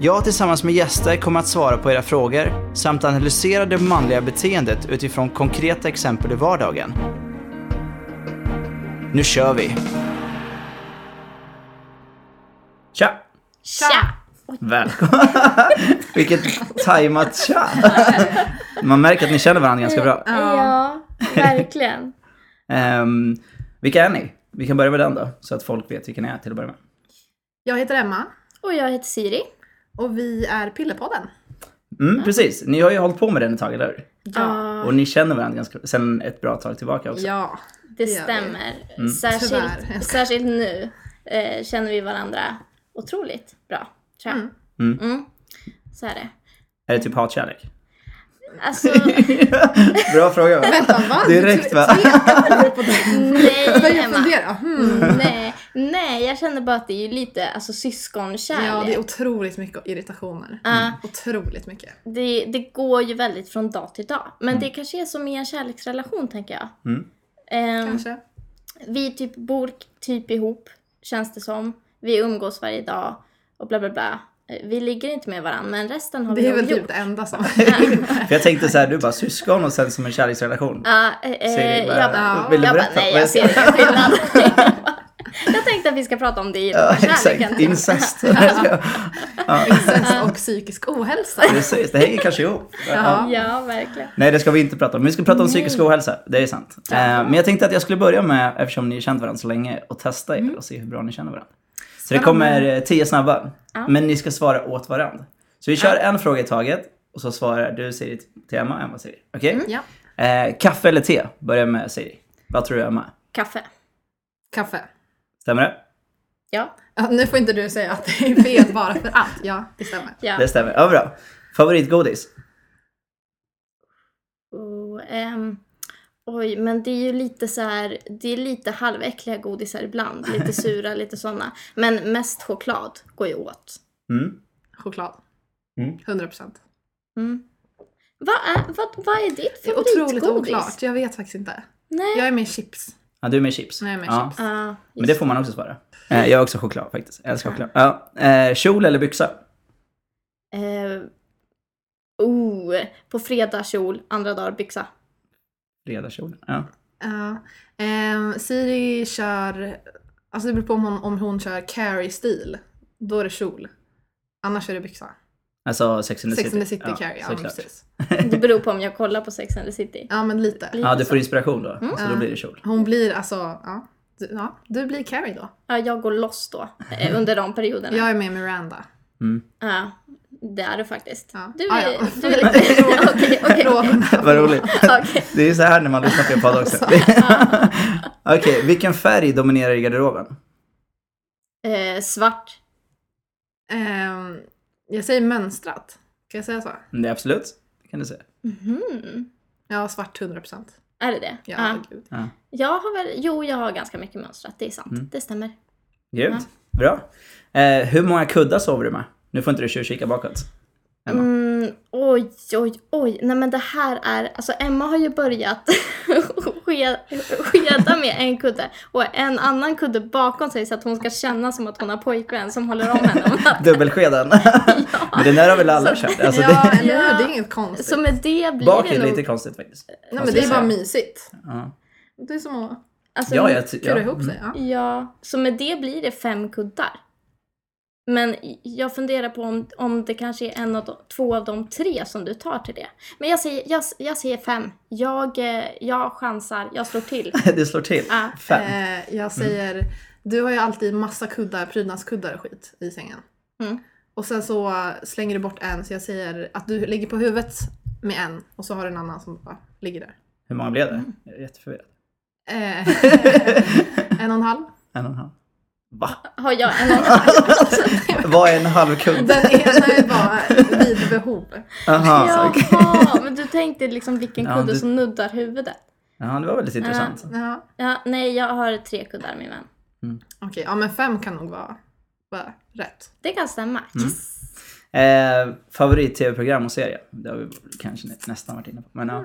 Jag tillsammans med gäster kommer att svara på era frågor samt analysera det manliga beteendet utifrån konkreta exempel i vardagen. Nu kör vi! Tja! Tja! Välkommen! Vilket tajmat tja! Man märker att ni känner varandra ganska bra. Ja, verkligen. Ehm, vilka är ni? Vi kan börja med den då, så att folk vet vilka ni är till att börja med. Jag heter Emma Och jag heter Siri. Och vi är Pillerpodden. Mm, precis. Ni har ju hållit på med den ett tag, eller hur? Ja, Och ni känner varandra ganska, sen ett bra tag tillbaka också. Ja. det vi. stämmer. Mm. Särskilt, Tyvärr. särskilt nu eh, känner vi varandra otroligt bra, tror jag. Mm. Mm. Mm. Så är det. Är det typ hatkärlek? Alltså, Bra fråga va? Vänta, va? Direkt va? Tvekade du på det? nej Emma. Hmm. Nej, nej, jag känner bara att det är ju lite alltså, syskonkärlek. Ja, det är otroligt mycket irritationer. Ja, Otroligt mycket. det, det går ju väldigt från dag till dag. Men det kanske är som i en kärleksrelation, tänker jag. Mm. Ehm, Kanske. vi typ bor typ ihop, känns det som. Vi umgås varje dag och bla bla bla. Eh, Vi ligger inte med varandra, men resten har vi Det är väl typ gjort. det enda som... För jag tänkte så här, du bara syskon och sen som en kärleksrelation. Ja, eh, eh, jag bara, vill du berätta? nej jag ser ingen skillnad. jag tänkte att vi ska prata om det i den Ja, här kärleken. exakt. Incest. ja, Incest och psykisk ohälsa. precis, det hänger kanske ihop. Ja. Ja, verkligen. Nej, det ska vi inte prata om. Vi ska prata om psykisk ohälsa, det är sant. Eh, men jag tänkte att jag skulle börja med, eftersom ni har känt varandra så länge, och testa er och se hur bra ni känner varandra. Så det kommer eh, tio snabba, Ja. men ni ska svara åt varandra. Så vi kör en fråga i taget och så svarar du Siri till Emma, Emma Siri. Okej? Ja. Eh, kaffe eller te? Börja med Siri. Vad tror du Emma? Kaffe. Kaffe. Stämmer det? Ja. Ja, nu får inte du säga att det är fel bara för att. Ja, det stämmer. ja. Det stämmer. Ja, bra. Favoritgodis? Oh, ehm, oj, men det är ju lite så här, det är lite halväckliga godisar ibland. Lite sura, lite sådana. Men mest choklad går ju åt. Mm. Choklad. Mm. 100 procent. Mm. Vad, är, vad, vad är ditt Det är favoritgodis? otroligt oklart. Jag vet faktiskt inte. Nej. Jag är med chips. Ja, du är med chips. Nej, med ja. chips. Ja, Men det får man också svara. Eh, jag har också choklad faktiskt. Jag älskar choklad. Ja. Eh, kjol eller byxa? Eh, oh, på fredag kjol, andra dagar byxa. Fredagskjolen. Ja. Ja. Ehm, Siri kör, alltså det beror på om hon, om hon kör carry-stil. Då är det kjol. Annars är det byxa. Alltså Sex and the Sex City. and the City ja, carry, ja precis. Det beror på om jag kollar på Sex and the City. Ja men lite. Ja, du får inspiration då. Så då blir det kjol. Hon blir alltså, ja. Du, ja, du blir carry då. Ja, jag går loss då, eh, under de perioderna. Jag är med Miranda. Mm. Ja, det är du faktiskt. Ja. Du Ah, är... ja. Du är okej, okej. Frågorna. Vad roligt. Okej. Det är ju så här när man lyssnar på en podd också. Okej, vilken färg dominerar i garderoben? Eh, svart. Ehm, jag säger mönstrat. Kan jag säga så? Mm, Det är absolut. Det kan du säga. Mhm. Ja, svart 100 procent. Är det det? Ja, gud. Ja. Jag har väl, jo jag har ganska mycket mönstrat, det är sant. Mm. Det stämmer. Grymt. Bra. Eh, hur många kuddar sover du med? Nu får inte du tjuvkika bakåt. Emma. Mm, oj, oj, oj. Nej men det här är, alltså Emma har ju börjat ske- skeda med en kudde och en annan kudde bakom sig så att hon ska känna som att hon har pojkvän som håller om henne. Dubbelskeden. Men den där har väl alla kört? Alltså, ja, det, eller hur? Ja. Det är inget konstigt. Så med det blir bak det är nog... lite konstigt faktiskt. Nej, men det är bara mysigt. Ja. Det är som att Alltså, Ja, jag ty- kura ja. ihop sig. Ja. Ja, så med det blir det fem kuddar. Men jag funderar på om, om det kanske är en av de, två av de tre som du tar till det. Men jag säger, jag, jag säger fem. Jag, eh, jag chansar, jag slår till. Det slår till. Ja. Fem. Eh, jag säger, du har ju alltid massa kuddar, prydnadskuddar och skit i sängen. Mm. Och sen så slänger du bort en så jag säger att du ligger på huvudet med en och så har du en annan som bara ligger där. Hur många blev Mm. det? Jag är jätteförvirrad. Eh, en och en halv. En och en halv. Va? har jag en och en halv. Vad är en halv kudde? Den ena är bara vid behov. Aha, Jaha, okej. men du tänkte liksom vilken Ja, kudde du- som nuddar huvudet. Ja, det var väldigt intressant. Ja. Ja, nej, jag har tre kuddar min vän. Okej, ja men fem kan nog vara, vara rätt. Det kan stämma. Mm. Eh, favorit-tv-program och serie? Det har vi kanske nä- nästan varit inne på. Men ja.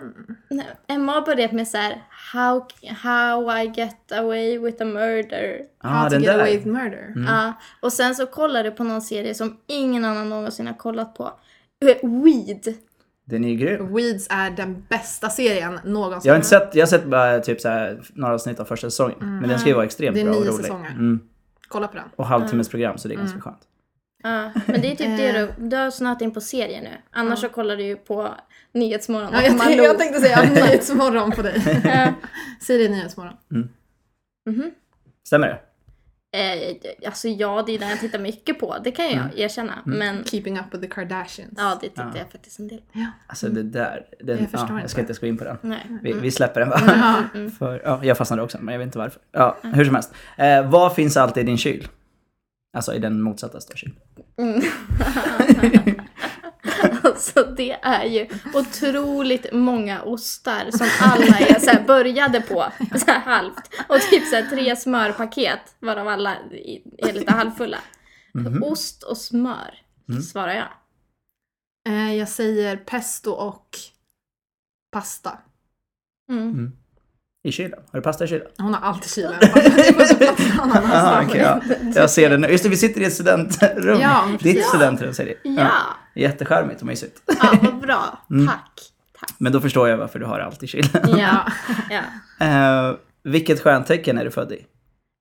Nej, Emma har börjat med så här how, how I get away with a murder. Ah, How to get där. away with murder. Ja, och sen så kollar du på någon serie som ingen annan någonsin har kollat på. Eh, Weed. Den är grym. Weeds är den bästa serien någonsin. Jag har inte sett, jag har sett bara typ så här, några avsnitt av första säsongen. Men den ska ju vara extremt Det är bra och nio rolig. säsonger. Mm. Kolla på den. Och halvtimmesprogram så det är ganska skönt. Ja, men det är typ det du, du har snöat in på serier nu. Annars så kollar du ju på Nyhetsmorgon Ja, jag, Malou. jag tänkte säga Nyhetsmorgon på dig. Ja. Siri Nyhetsmorgon. Mhm. Stämmer det? Eh, alltså ja, det är den jag tittar mycket på. Det kan jag Mm. erkänna. Men Keeping up with the Kardashians. ja, det tittar Ja. jag faktiskt en del. Alltså det där. Den, Jag förstår ja, jag inte. ska inte ens gå in på den. Nej. Vi, vi släpper den bara. Ja. För, ja, jag fastnade också, men jag vet inte varför. Ja, hur som helst. Eh, vad finns alltid i din kyl? Alltså i den motsatta stora kyl. Mm. alltså det är ju otroligt många ostar som alla är så här, började på så här halvt. Och typ så här, tre smörpaket varav alla är lite halvfulla. Mhm. Ost och smör Mm. svarar jag. Eh, jag säger pesto och pasta. Mm. I kylen? Har du pasta i kylen? Hon har alltid kylen. Aha, okej, ja. Jag ser det nu. Just det, vi sitter i ett studentrum. Ja, Ditt precis. studentrum säger det. Ja, Jättecharmigt och mysigt. ja vad bra. Mm. Tack. Tack. Men då förstår jag varför du har allt i kylen. Ja, ja. Eh, vilket stjärntecken är du född i?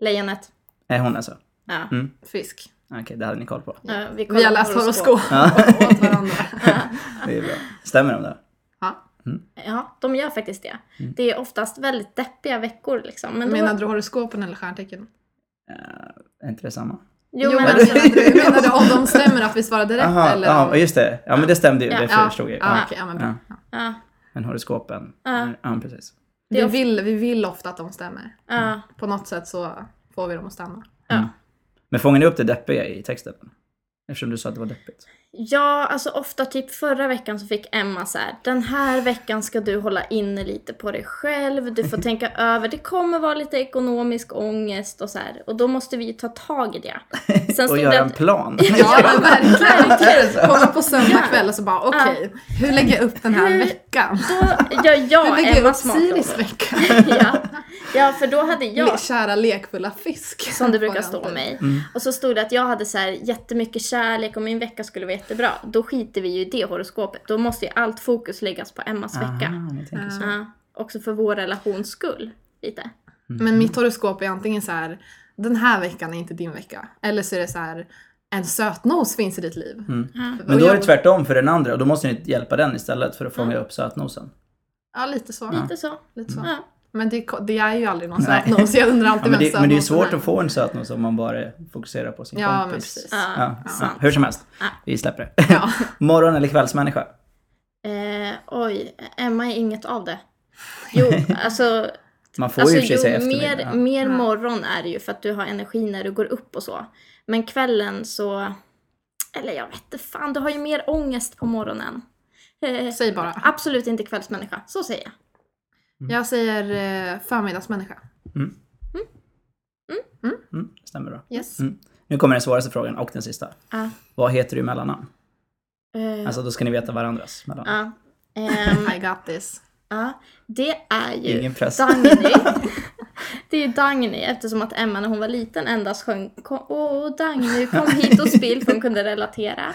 Lejonet. Är hon alltså? Ja. Mm. Fisk. Okej, det hade ni koll på. Ja, Vi kollar har läst horoskop åt varandra. Det är bra. Stämmer de där? Ja. Ja, de gör faktiskt det. Mm. Det är oftast väldigt deppiga veckor liksom. Men då, Menade du horoskopen eller stjärntecken? Eh, är inte det samma? jo, Jo, men alltså, menade du om de stämmer att vi svarade rätt Jaha, eller? ja, just det. Ja, men det stämde ju. Ja. Det ja, förstod jag. ja, Ja. okej, ja, men. Ja. ja, Men horoskopen? Ja. Ja, precis. Vi, vill, vi vill ofta att de stämmer. ja, På något sätt så får vi dem att stämma. ja. Men fångar ni upp det deppiga i texten? Eftersom du sa att det var deppigt. Ja, alltså ofta typ förra veckan så fick Emma så här, den här veckan ska du hålla inne lite på dig själv, du får tänka över, det kommer vara lite ekonomisk ångest och så här. Och då måste vi ta tag i det. Sen Och göra det en att, plan. Ja, men verkligen. Komma på söndag kväll och så bara okej, hur lägger jag upp den här Hur- veckan? då gör Hur jag lägger jag Emma upp Siris vecka? ja. Ja, för då hade jag, Kära lekfulla fisk. som det brukar stå om mig, och så stod det att jag hade så här jättemycket kärlek och min vecka skulle vara jättebra. Då skiter vi ju i det horoskopet. Då måste ju allt fokus läggas på Emmas vecka. Aha, så. Ja, också för vår relations skull. Lite. Men mitt horoskop är antingen så här, den här veckan är inte din vecka. Eller så är det så här, en sötnos finns i ditt liv. Mm. Ja. Men då är det tvärtom för den andra och då måste ni hjälpa den istället för att fånga upp sötnosen. Ja, lite så. Lite så. Lite så. Ja. Men det, det är ju aldrig någon sötnos. Jag undrar alltid Ja, men, vem det, men det är sötnosen svårt att få en sötnos om man bara fokuserar på sin Ja, men kompis. precis. Ja, Ja, ja. sant. Hur som helst, vi släpper det. Ja. Morgon eller kvällsmänniska? Eh, oj, Emma är inget av det. Jo, alltså, Man får alltså ju sig jo, säga mer, mer Ja. morgon är det ju för att du har energi när du går upp och så. Men kvällen så, eller jag vet inte fan, du har ju mer ångest på morgonen. Eh, Säg bara. Absolut inte kvällsmänniska, så säger jag. Jag säger eh, förmiddagsmänniska. Mm, stämmer bra. Yes. Mm. Nu kommer den svåraste frågan och den sista. Ja. Vad heter du i mellannamn? Eh, Alltså då ska ni veta varandras mellannamn. ja. Ehm, I got this. Ja, det är ju Ingen press. Dagny. det är ju Dagny eftersom att Emma när hon var liten endast sjöng "Kom- Åh Dagny kom hit och spill för hon kunde relatera.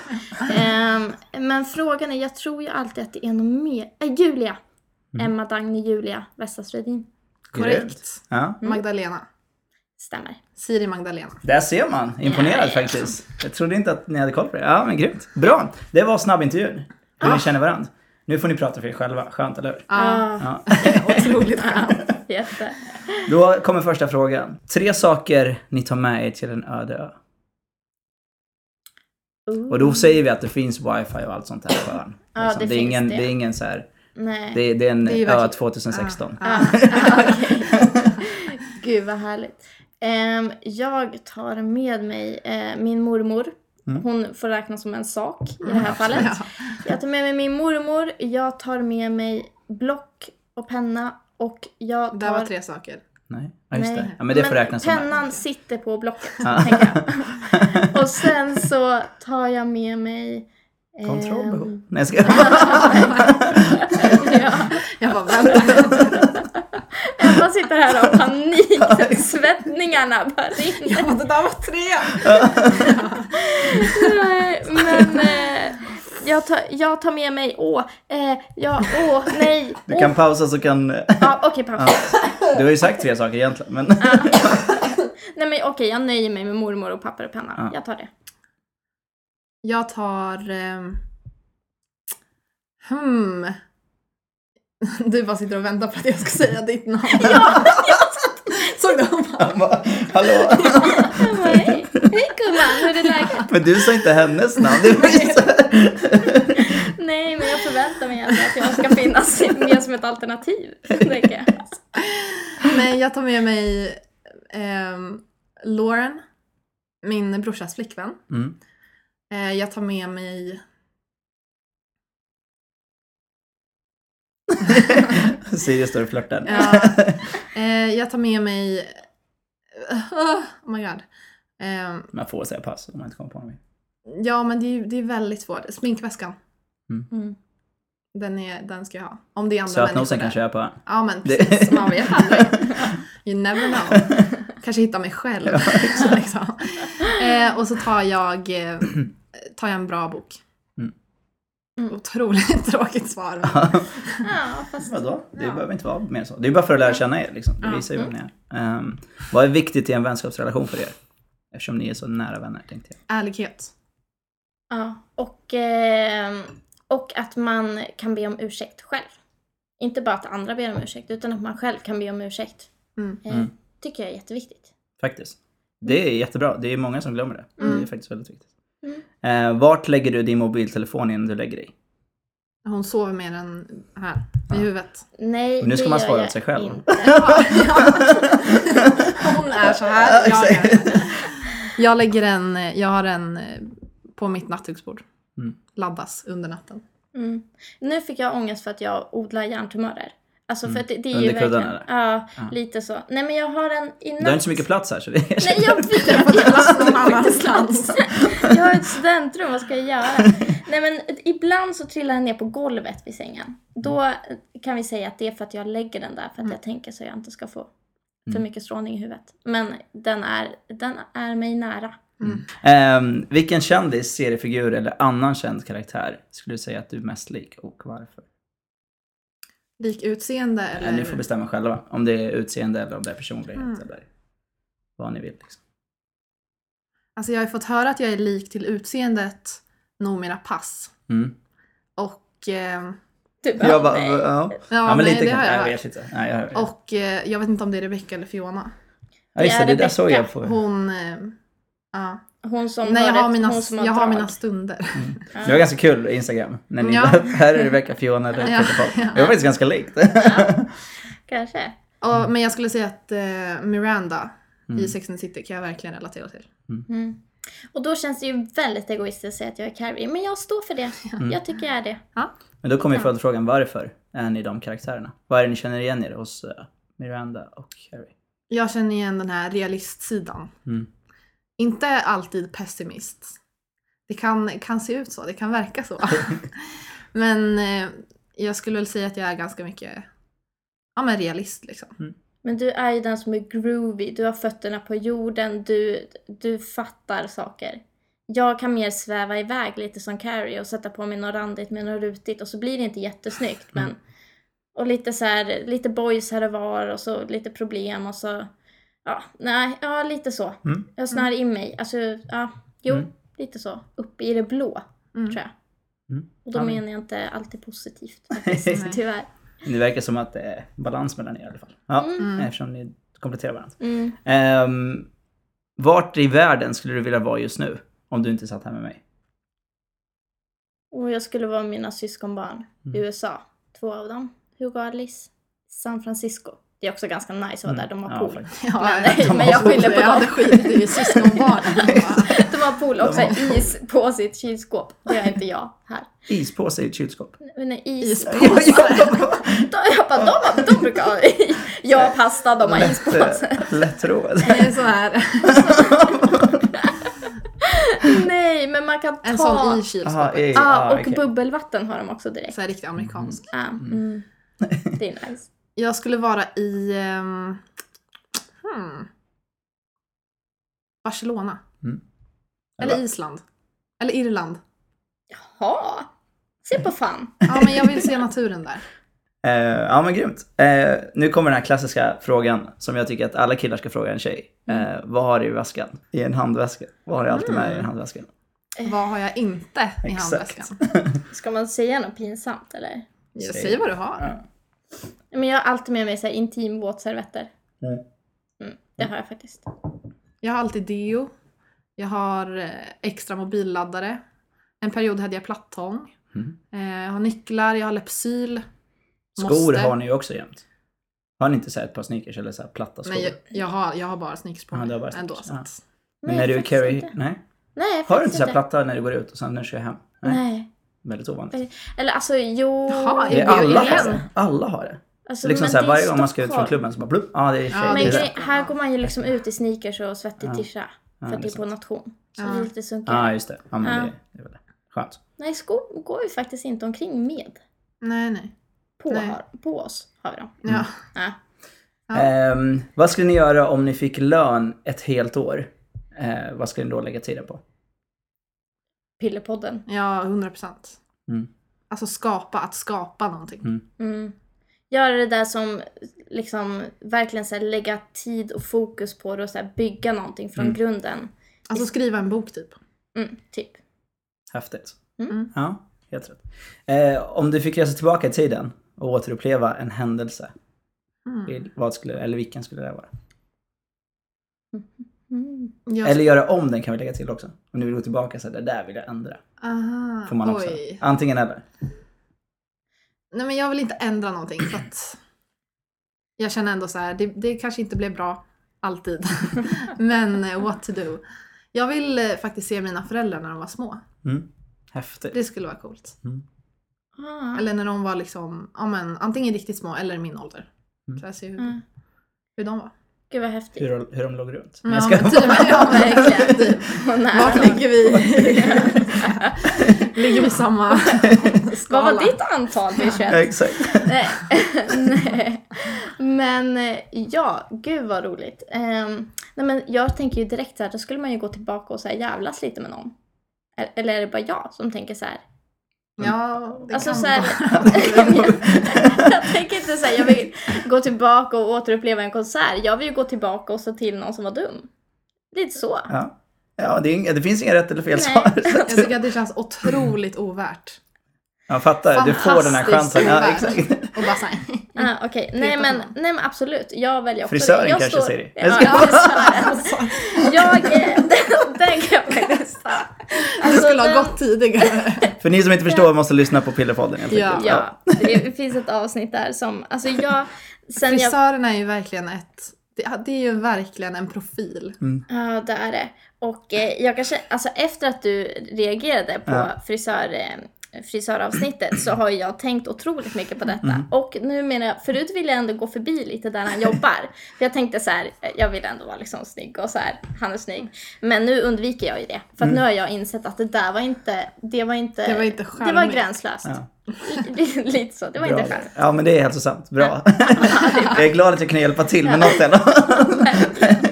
Ehm, men frågan är, jag tror ju alltid att det är något mer. Äh, Julia! Mm. Emma, Dagny, Julia, Westerstredin. Korrekt. Ja. Magdalena. Stämmer. Siri Magdalena. Där ser man. Imponerad ja. faktiskt. Jag trodde inte att ni hade koll på det. Ja, men grymt. Bra. Det var snabbintervjun. Hur Ah. ni känner varandra. Nu får ni prata för er själva. Skönt, eller hur? Ja, Ja, otroligt skönt. jätte. Då kommer första frågan. Tre saker ni tar med er till en öde ö. Ooh. Och då säger vi att det finns wifi och allt sånt här på ön. Liksom. det det, är finns ingen, det. det är ingen så här, Nej. det, det är en Det är ö verkligen- 2016. Ja, ja, okej. Gud vad härligt. Ehm, jag tar med mig eh, min mormor. Mm. Hon får räknas som en sak i det här fallet. Ja. Jag tar med mig min mormor, jag tar med mig block och penna och jag Det här var tar... tre saker. Nej, ja, just Nej. det. Ja, men det får räknas som pennan en. sitter på blocket, tänker jag. Och sen så tar jag med mig... Kontrollbehov. Nej, jag ska... ja. Jag bara, vänta. Emma sitter här och har panik. Svettningarna bara rinner. Jag bara, det där var tre! Nej, men eh, jag, tar, jag tar med mig, åh, eh, ja, åh, nej. Du kan åh. pausa så kan... Ja, okej, paus. Du har ju sagt tre saker egentligen, men... Nej men okej, jag nöjer mig med mormor och papper och penna. Ja. Jag tar det. Jag tar... ehm, hmm. Du bara sitter och väntar på att jag ska säga ditt namn. Ja! Såg du? Hon bara, Han bara, Hallå? Jag Hej, gumman, hur är det läget? Men du sa inte hennes namn. Nej, men jag förväntar mig ändå att jag ska finnas med som ett alternativ. Jag. Men jag tar med mig ehm, Lauren, min brorsas flickvän. Mm. Eh, jag tar med mig... Siri står och flörtar. Ja, eh, jag tar med mig... oh my god. Ehm, Man får säga pass om man inte kommer på något. ja, men det är, det är väldigt svårt. Sminkväskan. Mm. Den, är, den ska jag ha. Om det är andra Sötnosen människor kan köpa. Ja men precis, man vet aldrig. You never know. Kanske hitta mig själv. liksom. eh, och så tar jag, eh, tar jag en bra bok. Mm. Mm. Otroligt tråkigt svar. Ja, fast... Vadå? Det Ja. behöver inte vara mer så. Det är bara för att lära känna er. Liksom. Det visar ju vem ni är. Ehm, vad är viktigt i en vänskapsrelation för er? Eftersom ni är så nära vänner, tänkte jag. Ärlighet. Ja, och, ehm, och att man kan be om ursäkt själv. Inte bara att andra ber om ursäkt, utan att man själv kan be om ursäkt. Mm. Eh, Mm. tycker jag är jätteviktigt. Faktiskt. Det är jättebra. Det är många som glömmer det. Mm. Det är faktiskt väldigt viktigt. Mm. Eh, vart lägger du din mobiltelefon innan du lägger dig? Hon sover mer än här, Ja. i huvudet. Nej, Men nu ska det man svara åt sig själv. Inte. Hon är så här. Jag, är. jag lägger en, jag har en eh, på mitt nattduksbord. Mm. Laddas under natten. Mm. Nu fick jag ångest för att jag odlar hjärntumörer. Alltså för Mm. att det, det är Under ju kudden, verkligen... Ja, Ja. lite så. Nej men jag har en i natt. Du har inte så mycket plats här så det är... Nej jag vet! Jag får plats någon annanstans. Jag har ett studentrum, vad ska jag göra? Nej men ibland så trillar den ner på golvet vid sängen. Då kan vi säga att det är för att jag lägger den där för att jag tänker så jag inte ska få för Mm. mycket strålning i huvudet. Men den är, den är mig nära. Ehm, vilken kändis, seriefigur eller annan känd karaktär skulle du säga att du är mest lik och varför? Lik utseende eller? Ni får bestämma själva. Om det är utseende eller om det är personlighet Mm. eller vad ni vill. Liksom. Alltså jag har ju fått höra att jag är lik till utseendet nog mera pass. Mm. Och... Eh, Du bara, Jag bara, nej. ja. ja, ja, men nej, lite det har kanske. jag Jag vet inte. Nej, jag hör. Och eh, jag vet inte om det är Rebecca eller Fiona. ja, just det, det är det där såg jag på. Hon... Eh, ja. Hon som Nej, jag har, ett- mina, hon som jag har mina stunder. Det var ganska kul Instagram. När ni Ja. bara, här är Rebecca, Fiona eller Ja, ja. Det var faktiskt ganska likt. Kanske. Och, men jag skulle säga att eh, Miranda Mm. i Sex and the City kan jag verkligen relatera till. Mm. Och då känns det ju väldigt egoistiskt att säga att jag är Carrie. Men jag står för det. Mm. Jag tycker jag är det. Men då kommer ju Ja. följdfrågan, varför är ni de karaktärerna? Vad är det ni känner igen er hos eh, Miranda och Harry? Jag känner igen den här realistsidan. Mm. Inte alltid pessimist. Det kan, kan se ut så, det kan verka så. men eh, jag skulle väl säga att jag är ganska mycket ja, men realist liksom. Men du är ju den som är groovy. Du har fötterna på jorden. Du, du fattar saker. Jag kan mer sväva iväg lite som Carrie och sätta på mig något randigt med något rutigt och så blir det inte jättesnyggt. Men, Mm. och lite så här, lite boys här och var och så lite problem och så. Ja, nej, ja lite så. Mm. Jag snör in mig. Alltså, ja, jo, Mm. lite så. Upp i det blå, Mm. tror jag. Mm. Och då Ja, men- menar jag inte alltid positivt faktiskt, tyvärr. Det verkar som att det är balans mellan er i alla fall. Ja, Mm. eftersom ni kompletterar varandra. Mm. Um, vart i världen skulle du vilja vara just nu? Om du inte satt här med mig. Och jag skulle vara mina syskonbarn Mm. i USA. Två av dem. Hugo och Alice. San Francisco. Det är också ganska nice att vara där. De har Ja, pool. Ja, Men- de men har jag skyller på Jag hade dem. skitit i syskonbarnen. De har pool och också is på sitt kylskåp. Det har inte jag här. Ispåse i ett kylskåp. Men nej, is. Ispåse. De, jag bara, de, har- de brukar ha Jag har pasta, de har is på Lätt, sig. Lättroat. Det är så här. Nej, men man kan ta... En sån i kylskåpet. Ja, ah, och okej. bubbelvatten har de också direkt. Så här riktigt amerikansk. Ja, mm. Det är nice. Jag skulle vara i... ehm, hmm, Barcelona. Mm. Eller Island. Eller Irland. Jaha. Se på fan. Ja, men jag vill se naturen där. Eh, ja men grymt. Eh, nu kommer den här klassiska frågan som jag tycker att alla killar ska fråga en tjej. Eh, vad har du i väskan? I en handväska. Vad har du alltid med i en handväska? Vad har jag inte i Exakt. handväskan? Ska man säga något pinsamt eller? Jag Säg. säger vad du har. Ja. Men jag har alltid med mig så här intimvåtservetter. Mm. Mm, det har jag faktiskt. Jag har alltid deo. Jag har eh, extra mobilladdare. En period hade jag plattång. Mm. Eh, Jag har nycklar, jag har Lypsyl. Skor Måste. har ni ju också jämt. Har ni inte här ett par sneakers eller så här platta skor? Nej, jag, jag, har, jag har bara sneakers på Ja, mig. du har bara ändå, sneakers. så Ja. Men Nej, när du carry... inte. Nej? Nej, Har du inte så här platta när du går ut och sen när du kör hem? Nej. Nej. Väldigt ovanligt. Eller alltså jo. Jaha, Det är alla har det. Alla har det. Alltså, liksom men så här, det är varje gång man ska ut från klubben så bara blupp, ja det är tjej. Ja, det Men är grej, här går man ju liksom ut i sneakers och svettig Ja. tisha. Ja, För att det det är är på sant. nation. Så Ja. det är lite sunkigare. Ja, just det. Ja, men Ja. det, det är väl det. Skönt. Nej, skor går vi faktiskt inte omkring med. Nej, nej. På, Nej. har, på oss har vi dem. Ja. Ja. Ja. Ehm, vad skulle ni göra om ni fick lön ett helt år? Eh, vad skulle ni då lägga tiden på? Pillerpodden. ja, 100 procent. Mm. Alltså skapa, att skapa någonting. Mm. Mm. Göra det där som liksom verkligen så här, lägga tid och fokus på det och så här, bygga någonting från Mm. grunden. Alltså skriva en bok typ. Mm, typ. Häftigt. Mm. Ja, helt rätt. Eh, om du fick resa tillbaka i tiden och återuppleva en händelse, Mm. vil- vad skulle, eller vilken skulle det vara? Mm. Eller göra om den kan vi lägga till också. Om du vill gå tillbaka så här, det där vill jag ändra. Aha, Får man också. oj. Antingen eller. Nej men jag vill inte ändra någonting för att jag känner ändå så här, det, det kanske inte blev bra alltid. men eh, what to do. Jag vill eh, faktiskt se mina föräldrar när de var små. Mm. Häftigt. Det skulle vara coolt. Ah. Eller när de var liksom, ja men antingen riktigt små eller min ålder. Mm. Så jag ser hur, Mm. hur de var. Gud vad häftigt. Hur, hur de låg runt. Ja, Jag ska- men typ, ja, verkligen. Typ. Vart ligger vi? ligger vi samma skala? Vad var ditt antal vid 21? Exakt. Nej. Nej. Men eh, ja, gud vad roligt. Ehm, nej men jag tänker ju direkt så här, då skulle man ju gå tillbaka och så här jävlas lite med någon. Eller är det bara jag som tänker så här? Ja, det Alltså kan så här, vara. jag tänker inte säga jag vill gå tillbaka och återuppleva en konsert. Jag vill ju gå tillbaka och se till någon som var dum. Lite så. Ja, ja det, är det finns inga rätt eller fel Nej. svar. Jag tycker att det känns otroligt ovärt. Jag fattar, du får den här chansen. Ja, exakt. Och bara såhär. Ah, Okej, nej, Peta men, nej men absolut. Jag väljer också Frisören det. Jag kanske. Ja, Jag ska- ja. Jag, eh, den, den kan jag. Du skulle ha gått tidigare. För ni som inte förstår måste lyssna på Pillerpodden helt Ja. enkelt. Ja, det finns ett avsnitt där som, alltså jag, sen jag, Frisörerna är ju verkligen ett, det, är ju verkligen en profil. ja det är det. Och eh, jag kanske, alltså efter att du reagerade på Ja. frisör, eh, frisöravsnittet så har jag tänkt otroligt mycket på detta. Mm. Och nu menar jag, förut ville jag ändå gå förbi lite där han jobbar. För jag tänkte så här, jag vill ändå vara liksom snygg och så här, han är snygg. Men nu undviker jag ju det. För att Mm. nu har jag insett att det där var inte, det var inte, Det var inte det var gränslöst. Ja. lite så, det var Bra. inte skönt. Ja, men det är hälsosamt. Bra. jag är glad att jag kan hjälpa till med något ändå.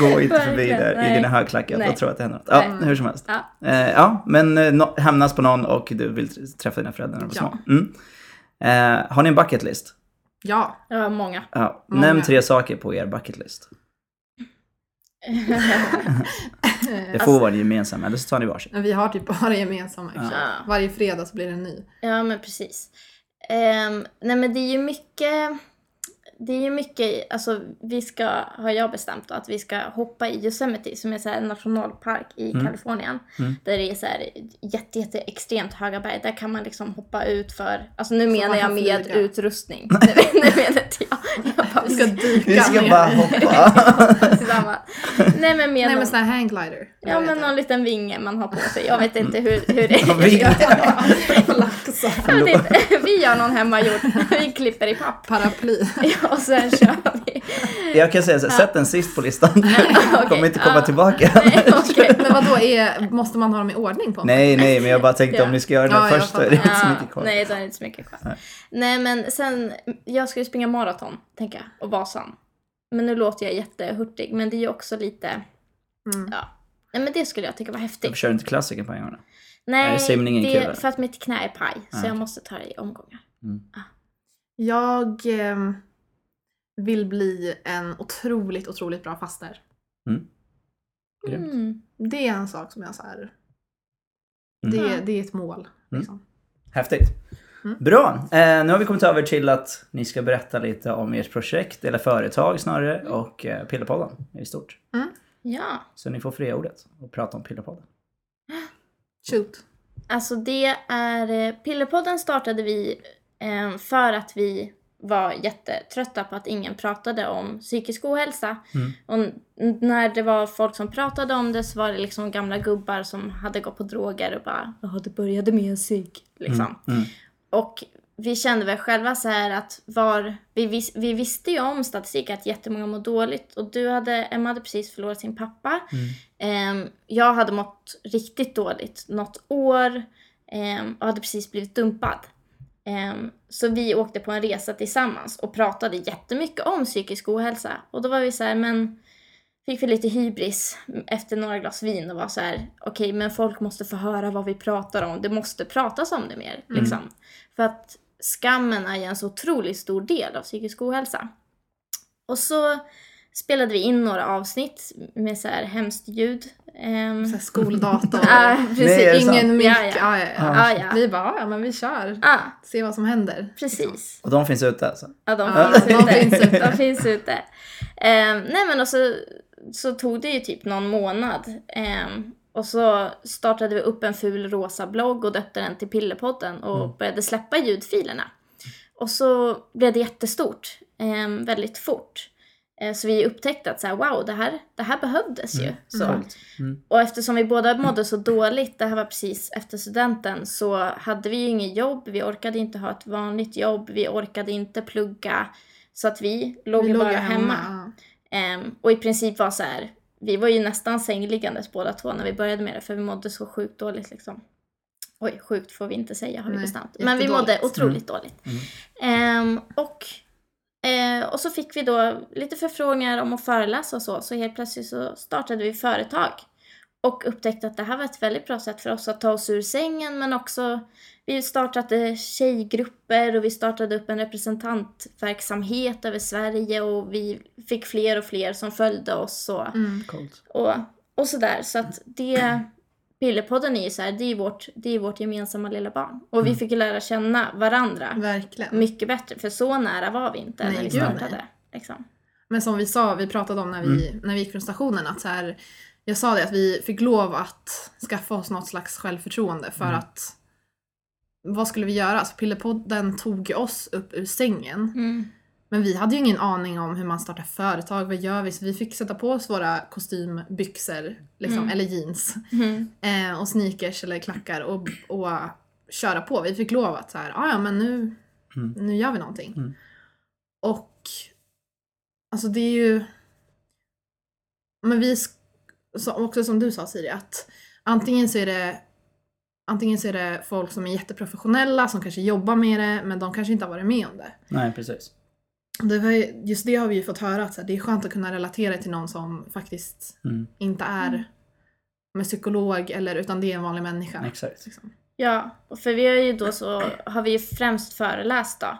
Gå inte förbi där i dina högklackar Nej. och tro att det händer något. Ja, Nej. hur som helst. Ja. Eh, ja, men eh, no, hämnas på någon och du vill träffa dina föräldrar när de Ja. små. Mm. Eh, har ni en bucket list? Ja. Det var många. Ja. Många. Nämn tre saker på er bucket list. Det får vara en gemensam, eller så tar ni varsin. Men Vi har typ bara gemensamma. Ja. Varje fredag så blir det en ny. Ja, men precis. Ehm, nej, men det är ju mycket... det är ju mycket, alltså vi ska, har jag bestämt då, att vi ska hoppa i Yosemite som är så här en nationalpark i Mm. Kalifornien. Mm. Där det är så här jätte, jätte extremt höga berg. Där kan man liksom hoppa ut för, alltså nu Så menar jag med flyga. utrustning. nu, nu menar inte jag. jag bara, Vi ska dyka Vi ska bara hoppa. Tillsammans. Nej men med Nej någon, men sån här hangglider. ja, men någon liten vinge man har på sig. Jag vet inte hur, hur det inte. Vi gör någon hemmagjord. Vi klipper i papp. Paraply. Ja, och sen kör vi. Jag kan säga så, här, sätt den sist på listan. Okej, Kommer inte komma tillbaka. Nej, okej. Men vad då är, måste man ha dem i ordning på? Nej, nej, men jag bara tänkte om ni ska göra den Ja, jag först så är det inte så mycket kvar. nej, då är det inte så mycket kvar. Nej. Nej. men sen, jag skulle springa maraton, tänker jag, och Vasan. Men nu låter jag jättehurtig, men det är ju också lite, Mm. ja. Nej men det skulle jag tycka var Jag häftigt. kör inte klassiker på en gång. då. Nej, är simningen det kul, är för att mitt knä är paj, så Ah, jag måste ta det i omgångar. Jag ehm, vill bli en otroligt, otroligt bra faster. Grymt. Mm. Det är en sak som jag så här, Mm. det, det är ett mål. Liksom. Häftigt. Mm. Bra, eh, nu har vi kommit över till att ni ska berätta lite om ert projekt, eller företag snarare, Mm. och eh, Pillerpodden i stort. Ja, Så ni får fria ordet och prata om Pillerpodden. Shoot. alltså det är, eh, Pillerpodden startade vi eh, för att vi var jättetrötta på att ingen pratade om psykisk ohälsa. Mm. Och när det var folk som pratade om det så var det liksom gamla gubbar som hade gått på droger och bara “Jaha, det började med en psyk” liksom. Mm. Mm. Och vi kände väl själva så här att var, vi, vis, vi visste ju om statistik att jättemånga mår dåligt och du hade, Emma hade precis förlorat sin pappa. Ehm, jag hade mått riktigt dåligt något år ehm, och hade precis blivit dumpad. Ehm, så vi åkte på en resa tillsammans och pratade jättemycket om psykisk ohälsa. Och då var vi så här, men fick vi lite hybris efter några glas vin och var så här, okej men folk måste få höra vad vi pratar om. Det måste pratas om det mer. Mm. Liksom. För att skammen är ju en så otroligt stor del av psykisk ohälsa. Och så spelade vi in några avsnitt med så här hemskt ljud. Ehm, Så här skoldator. Ja, precis. Nej? Ingen mick. Ja, ja. Ah, ja. Vi bara, ja men vi kör. ah, Se vad som händer. precis. Och de finns ute alltså? Ja, de finns de ute. finns ute. De finns ute. Ehm, nej men och så, så tog det ju typ någon månad. Ehm, och så startade vi upp en ful rosa blogg och döpte den till Pillerpodden och Mm. började släppa ljudfilerna. Och så blev det jättestort, ehm, väldigt fort. Eh, Så vi upptäckte att så här, wow, det här, det här behövdes ju. Mm. Så. Mm. Och eftersom vi båda mådde så dåligt, det här var precis efter studenten, så hade vi ju inget jobb. Vi orkade inte ha ett vanligt jobb. Vi orkade inte plugga. Så att vi låg Vi bara hemma. hemma. Ehm, och i princip var så här, vi var ju nästan sängliggandes båda två när vi började med det, för vi mådde så sjukt dåligt liksom. Oj, sjukt får vi inte säga har vi bestämt. Men vi mådde otroligt dåligt. Mm. Ehm, och, eh, och så fick vi då lite förfrågningar om att föreläsa och så, så helt plötsligt så startade vi företag. Och upptäckte att det här var ett väldigt bra sätt för oss att ta oss ur sängen men också vi startade tjejgrupper och vi startade upp en representantverksamhet över Sverige och vi fick fler och fler som följde oss och, Mm. Och, och sådär. Så att det, Pillerpodden är ju så här, det är vårt, det är vårt gemensamma lilla barn. Och vi Mm. fick ju lära känna varandra Verkligen. mycket bättre, för så nära var vi inte Nej, när vi startade. nej. Liksom. Men som vi sa, vi pratade om när vi, Mm. när vi gick från stationen att så här, jag sa det att vi fick lov att skaffa oss något slags självförtroende för Mm. att vad skulle vi göra? Alltså Pillerpodden tog oss upp ur sängen. Mm. Men vi hade ju ingen aning om hur man startar företag, vad gör vi? Så vi fick sätta på oss våra kostymbyxor, liksom, Mm. eller jeans. Mm. Eh, och sneakers eller klackar och, och köra på. Vi fick lov att så här, "Ah, ja men nu, Mm. nu gör vi någonting. Mm. Och alltså det är ju... Men vi, också som du sa Siri, att antingen så är det Antingen så är det folk som är jätteprofessionella som kanske jobbar med det men de kanske inte har varit med om det. Nej, precis. Det var, ju- just det har vi ju fått höra att det är skönt att kunna relatera till någon som faktiskt Mm. inte är med psykolog eller utan det är en vanlig människa. Exakt. Liksom. Ja, och för vi har ju då så, har vi ju främst föreläst då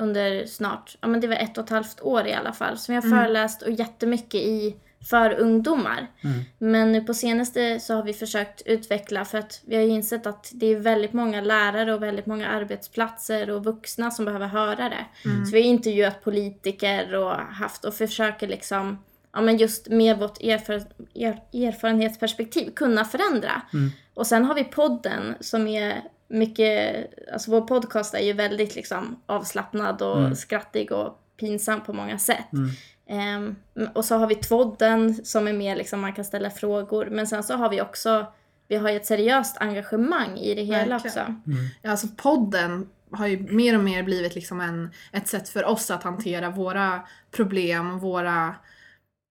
under snart, ja men det var ett och ett halvt år i alla fall. Så vi har Mm. föreläst och jättemycket i för ungdomar. Mm. Men på senaste så har vi försökt utveckla för att vi har ju insett att det är väldigt många lärare och väldigt många arbetsplatser och vuxna som behöver höra det. Mm. Så vi har intervjuat politiker och haft och försöker liksom Ja men just med vårt erfar, er, erfarenhetsperspektiv kunna förändra. Mm. Och sen har vi podden som är mycket, alltså vår podcast är ju väldigt liksom avslappnad och Mm. skrattig och pinsam på många sätt. Mm. Ehm, och så har vi Tvodden som är mer liksom man kan ställa frågor. Men sen så har vi också, vi har ju ett seriöst engagemang i det hela Verkligen. också. Ja, alltså podden har ju mer och mer blivit liksom en, ett sätt för oss att hantera våra problem och våra,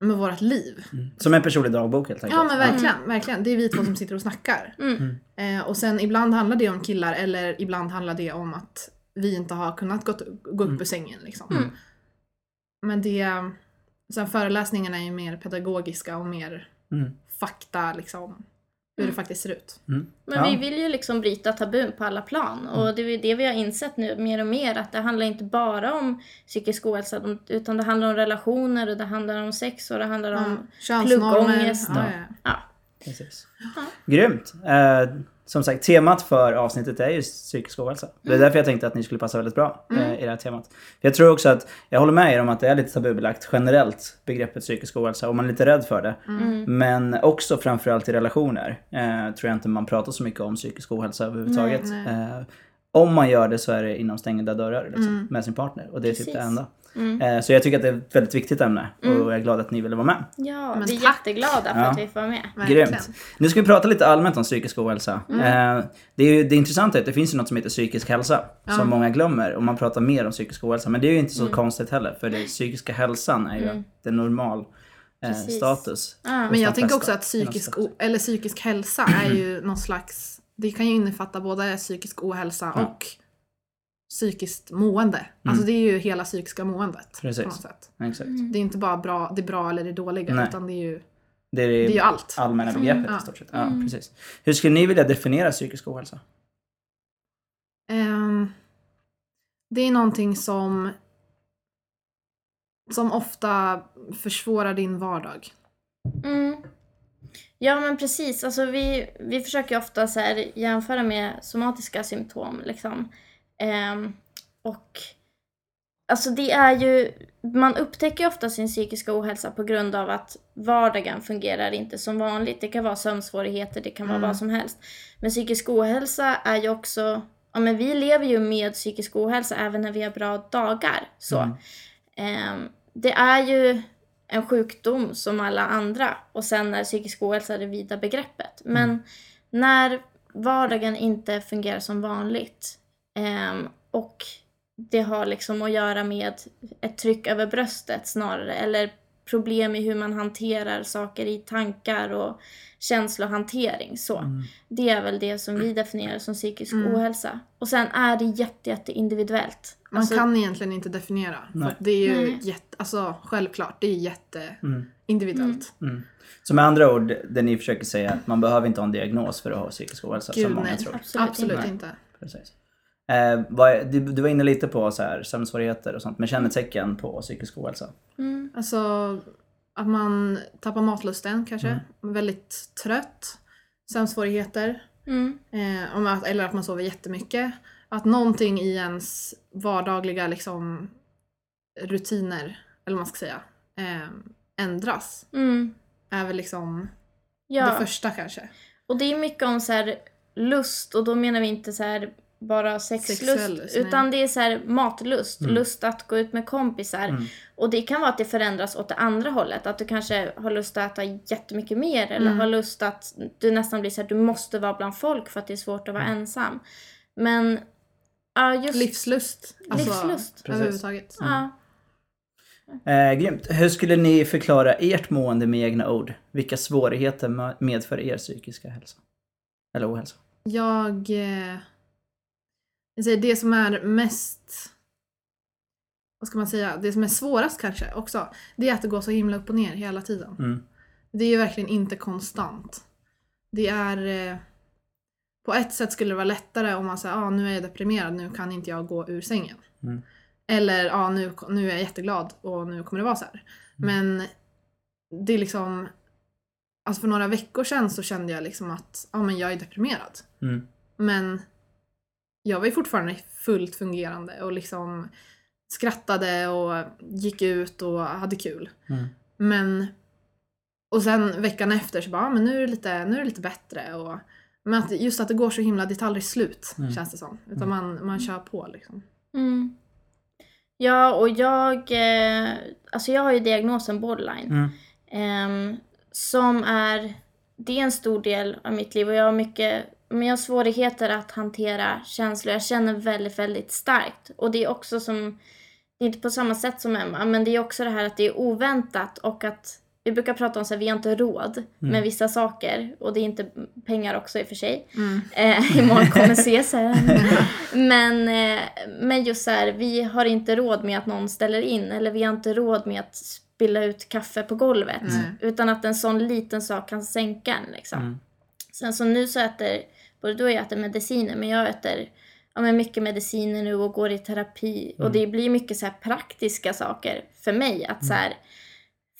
med vårt liv. Som en personlig dagbok helt enkelt. Ja men verkligen, verkligen. Det är vi två som sitter och snackar. Mm. Eh, och sen ibland handlar det om killar eller ibland handlar det om att vi inte har kunnat gå, gå upp Mm. ur sängen. Liksom. Mm. Men det, sen föreläsningarna är ju mer pedagogiska och mer Mm. fakta liksom. Hur det faktiskt ser ut. Mm. Men Ja. Mm. vi vill ju liksom bryta tabun på alla plan. Och det är det vi har insett nu mer och mer. Att det handlar inte bara om psykisk ohälsa. Utan det handlar om relationer och det handlar om sex och det handlar om... Pluggångest Ja, och- ja. Ja. Precis. Grymt! Eh, som sagt, temat för avsnittet är ju psykisk ohälsa. Det är därför jag tänkte att ni skulle passa väldigt bra eh, i det här temat. Jag tror också att, jag håller med er om att det är lite tabubelagt generellt, begreppet psykisk ohälsa, och man är lite rädd för det. Mm. Men också framförallt i relationer eh, tror jag inte man pratar så mycket om psykisk ohälsa överhuvudtaget. Nej, nej. Eh, om man gör det så är det inom stängda dörrar liksom, med sin partner. Och det är typ det Precis. enda. Mm. Eh, så jag tycker att det är ett väldigt viktigt ämne och jag är glad att ni ville vara med. Ja, Men vi är tack. jätteglada för Ja. att vi får vara med. Verkligen. Grymt. Nu ska vi prata lite allmänt om psykisk ohälsa. Mm. Eh, det, är ju, det intressanta är att det finns ju något som heter psykisk hälsa. Som många glömmer och man pratar mer om psykisk ohälsa. Men det är ju inte så konstigt heller för den psykiska hälsan är ju Mm. den normal eh, Precis. status. Men jag tänker också att psykisk, eller psykisk hälsa är ju någon slags, det kan ju innefatta både psykisk ohälsa Ja. och psykiskt mående. Alltså det är ju hela psykiska måendet. Precis. På något sätt. Exakt. Det är inte bara bra, det bra eller det dåliga Nej. utan det är ju, Det är det är ju allt. allmänna begreppet Ja. i stort sett. Ja, precis. Hur skulle ni vilja definiera psykisk ohälsa? Ehm, det är någonting som som ofta försvårar din vardag. Mm. Ja men precis, alltså vi, vi försöker ofta så här jämföra med somatiska symptom liksom. Ehm, och alltså det är ju, man upptäcker ofta sin psykiska ohälsa på grund av att vardagen fungerar inte som vanligt. Det kan vara sömnsvårigheter, det kan vara Mm. vad som helst. Men psykisk ohälsa är ju också, ja men vi lever ju med psykisk ohälsa även när vi har bra dagar. Så. Mm. Ehm, det är ju en sjukdom som alla andra och sen är psykisk ohälsa det vida begreppet. Men när vardagen inte fungerar som vanligt ehm, och det har liksom att göra med ett tryck över bröstet snarare eller problem i hur man hanterar saker i tankar och känslohantering. Så. Mm. Det är väl det som vi definierar som psykisk Mm. ohälsa. Och sen är det jätte, jätte individuellt. Man Alltså, kan egentligen inte definiera. För Nej. det är ju Nej. jätte, alltså självklart, det är jätte Mm. individuellt. Mm. Så med andra ord, det ni försöker säga är att man behöver inte ha en diagnos för att ha psykisk ohälsa Gud, som många nej. tror. Absolut, Absolut inte. inte. Precis. Eh, vad, du, du var inne lite på så här, sömnsvårigheter och sånt, men kännetecken på psykisk ohälsa? Mm. Alltså att man tappar matlusten kanske, väldigt trött, sömnsvårigheter, Mm. eh, eller att man sover jättemycket. Att någonting i ens vardagliga liksom, rutiner, eller vad man ska säga, eh, ändras. Mm. Är väl liksom Ja, det första kanske. och det är mycket om så här lust och då menar vi inte så här bara sexlust Sexuell utan det är så här matlust, Mm. lust att gå ut med kompisar. Mm. Och det kan vara att det förändras åt det andra hållet, att du kanske har lust att äta jättemycket mer eller Mm. har lust att du nästan blir så här, du måste vara bland folk för att det är svårt att vara Mm. ensam. Men ja, just Livslust. Alltså, Livslust. Precis. Överhuvudtaget. Ja. Eh, grymt. Hur skulle ni förklara ert mående med egna ord? Vilka svårigheter medför er psykiska hälsa? Eller ohälsa? Jag... Eh, jag säger det som är mest... Vad ska man säga? Det som är svårast kanske också. Det är att det går så himla upp och ner hela tiden. Mm. Det är ju verkligen inte konstant. Det är... Eh, på ett sätt skulle det vara lättare om man säger ah, nu är jag deprimerad, nu kan inte jag gå ur sängen. Mm. Eller ah, nu, nu är jag jätteglad och nu kommer det vara så här. Men det är liksom, alltså för några veckor sedan så kände jag liksom att ja, men jag är deprimerad. Mm. Men jag var ju fortfarande fullt fungerande och liksom skrattade och gick ut och hade kul. Mm. Men och sen veckan efter så bara, ja, men nu är det lite, nu är det lite bättre. Och, men att, just att det går så himla, det tar aldrig slut Mm. känns det som. Utan man, man kör på liksom. Mm. Ja, och jag, eh, alltså jag har ju diagnosen borderline. Mm. Ehm, som är, det är en stor del av mitt liv och jag har mycket, men jag har svårigheter att hantera känslor. Jag känner väldigt, väldigt starkt. Och det är också som, det är inte på samma sätt som Emma, men det är också det här att det är oväntat och att vi brukar prata om att vi har inte råd med vissa saker och det är inte pengar också i och för sig. Mm. Eh, imorgon kommer CSN. men, eh, men just så här, vi har inte råd med att någon ställer in eller vi har inte råd med att spilla ut kaffe på golvet. Nej. Utan att en sån liten sak kan sänka en liksom. Mm. Sen så nu så äter, och jag äter mediciner men jag äter ja, men mycket mediciner nu och går i terapi. Och det blir mycket så här praktiska saker för mig. Att så här,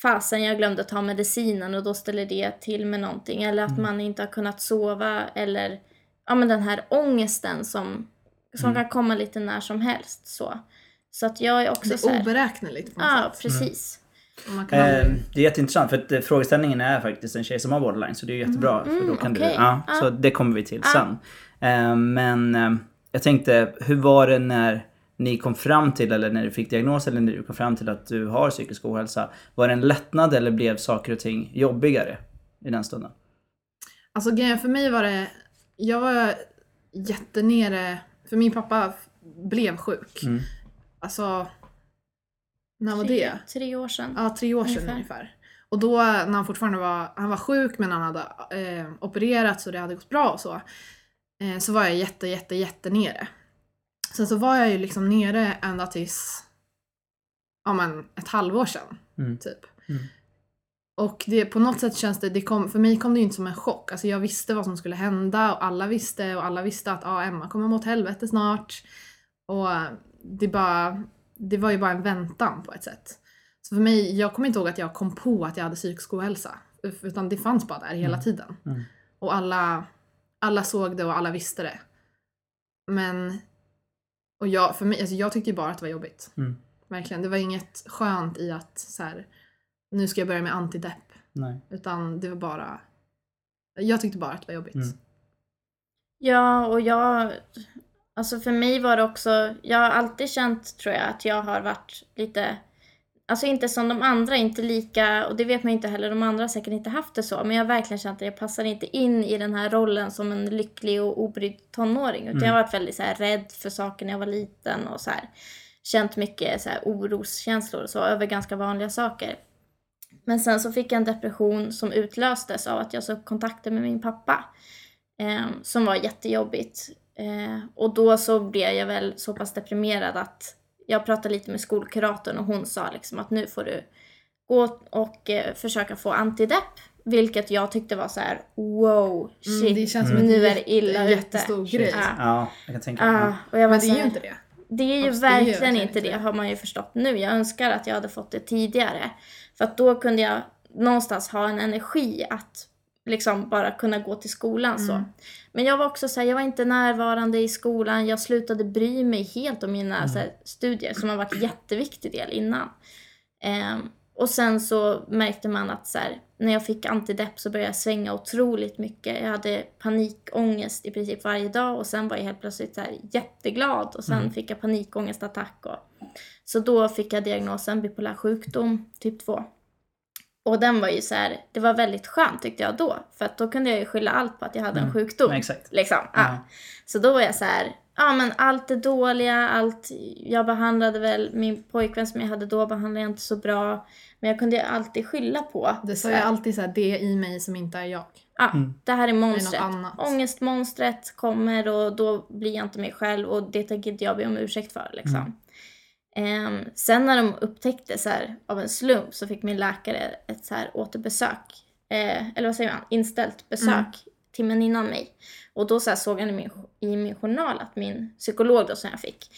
fasen jag glömde ta medicinen och då ställer det till med någonting. Eller att man inte har kunnat sova eller ja, men den här ångesten som, som kan komma lite när som helst. Så, så att jag är också Det så är här, oberäkneligt på något Ja, sätt. precis. Eh, det är jätteintressant för att eh, frågeställningen är faktiskt en tjej som har borderline så det är jättebra. för då kan du, okej. ja, Ja. Så det kommer vi till Ja. sen. Eh, men eh, jag tänkte, hur var det när ni kom fram till, eller när du fick diagnos eller när du kom fram till att du har psykisk ohälsa? Var det en lättnad eller blev saker och ting jobbigare i den stunden? Alltså grejen för mig var det, jag var jättenere, för min pappa blev sjuk. Mm. Alltså, när var Tre, det? tre år sedan. Ja, tre år sedan Ungefär. ungefär. Och då när han fortfarande var, han var sjuk men han hade eh, opererats och det hade gått bra och så. Eh, så var jag jätte, jätte, jätte nere. Sen så var jag ju liksom nere ända tills, ja men ett halvår sedan. Mm. Typ. Mm. Och det, på något sätt känns det, det kom, för mig kom det ju inte som en chock. Alltså jag visste vad som skulle hända och alla visste och alla visste att ah, Emma kommer mot helvete snart. Och det, bara, det var ju bara en väntan på ett sätt. Så för mig, jag kommer inte ihåg att jag kom på att jag hade psykisk ohälsa. Utan det fanns bara där hela Mm. tiden. Mm. Och alla, alla såg det och alla visste det. Men, och jag, för mig, alltså jag tyckte ju bara att det var jobbigt. Mm. Verkligen. Det var inget skönt i att så här, nu ska jag börja med antidepp. Nej. Utan det var bara, jag tyckte bara att det var jobbigt. Mm. Ja, och jag... Alltså för mig var det också... Jag har alltid känt, tror jag, att jag har varit lite... Alltså inte som de andra, inte lika... Och det vet man inte heller, de andra har säkert inte haft det så. Men jag har verkligen känt att jag passar inte in i den här rollen som en lycklig och obrydd tonåring. Utan Mm. jag har varit väldigt så här, rädd för saker när jag var liten och så här, känt mycket så här, oroskänslor och så över ganska vanliga saker. Men sen så fick jag en depression som utlöstes av att jag såg kontakter med min pappa. Eh, som var jättejobbigt. Eh, och då så blev jag väl så pass deprimerad att jag pratade lite med skolkuratorn och hon sa liksom att nu får du gå och eh, försöka få antidepp. Vilket jag tyckte var så här: wow, shit, Mm, det känns som nu en är det illa ute. jättestor grej. Ja. Ja, jag kan tänka mig. och jag var Men det är ju inte det. det är ju Absolut, det är verkligen verkligen inte inte det, det. har man ju förstått nu. Jag önskar att jag hade fått det tidigare. För att då kunde jag någonstans ha en energi att liksom bara kunna gå till skolan så. Mm. Men jag var också så här, jag var inte närvarande i skolan. Jag slutade bry mig helt om mina så här, studier som har varit en jätteviktig del innan. Ehm, och sen så märkte man att så här, när jag fick antidepp så började jag svänga otroligt mycket. Jag hade panikångest i princip varje dag och sen var jag helt plötsligt så jätteglad och sen Mm. fick jag panikångestattack. Och, så då fick jag diagnosen bipolär sjukdom typ 2. Och den var ju så här, det var väldigt skönt tyckte jag då. För att då kunde jag ju skylla allt på att jag hade en Mm. sjukdom. Ja, exakt. Liksom. Ja. Ja. Så då var jag så här, ja men allt är dåliga, allt, jag behandlade väl, min pojkvän som jag hade då behandlade jag inte så bra. Men jag kunde ju alltid skylla på. Det sa jag alltid så här, det i mig som inte är jag. Ja, Mm. det här är Det är monstret. Ångestmonstret kommer och då blir jag inte mig själv och det tänker inte jag be om ursäkt för. Liksom. Mm. Ehm, sen när de upptäckte så här, av en slump så fick min läkare ett så här återbesök. Eh, eller vad säger man? Inställt besök Mm. timmen innan mig. Och då så såg han i min, i min journal att min psykolog då som jag fick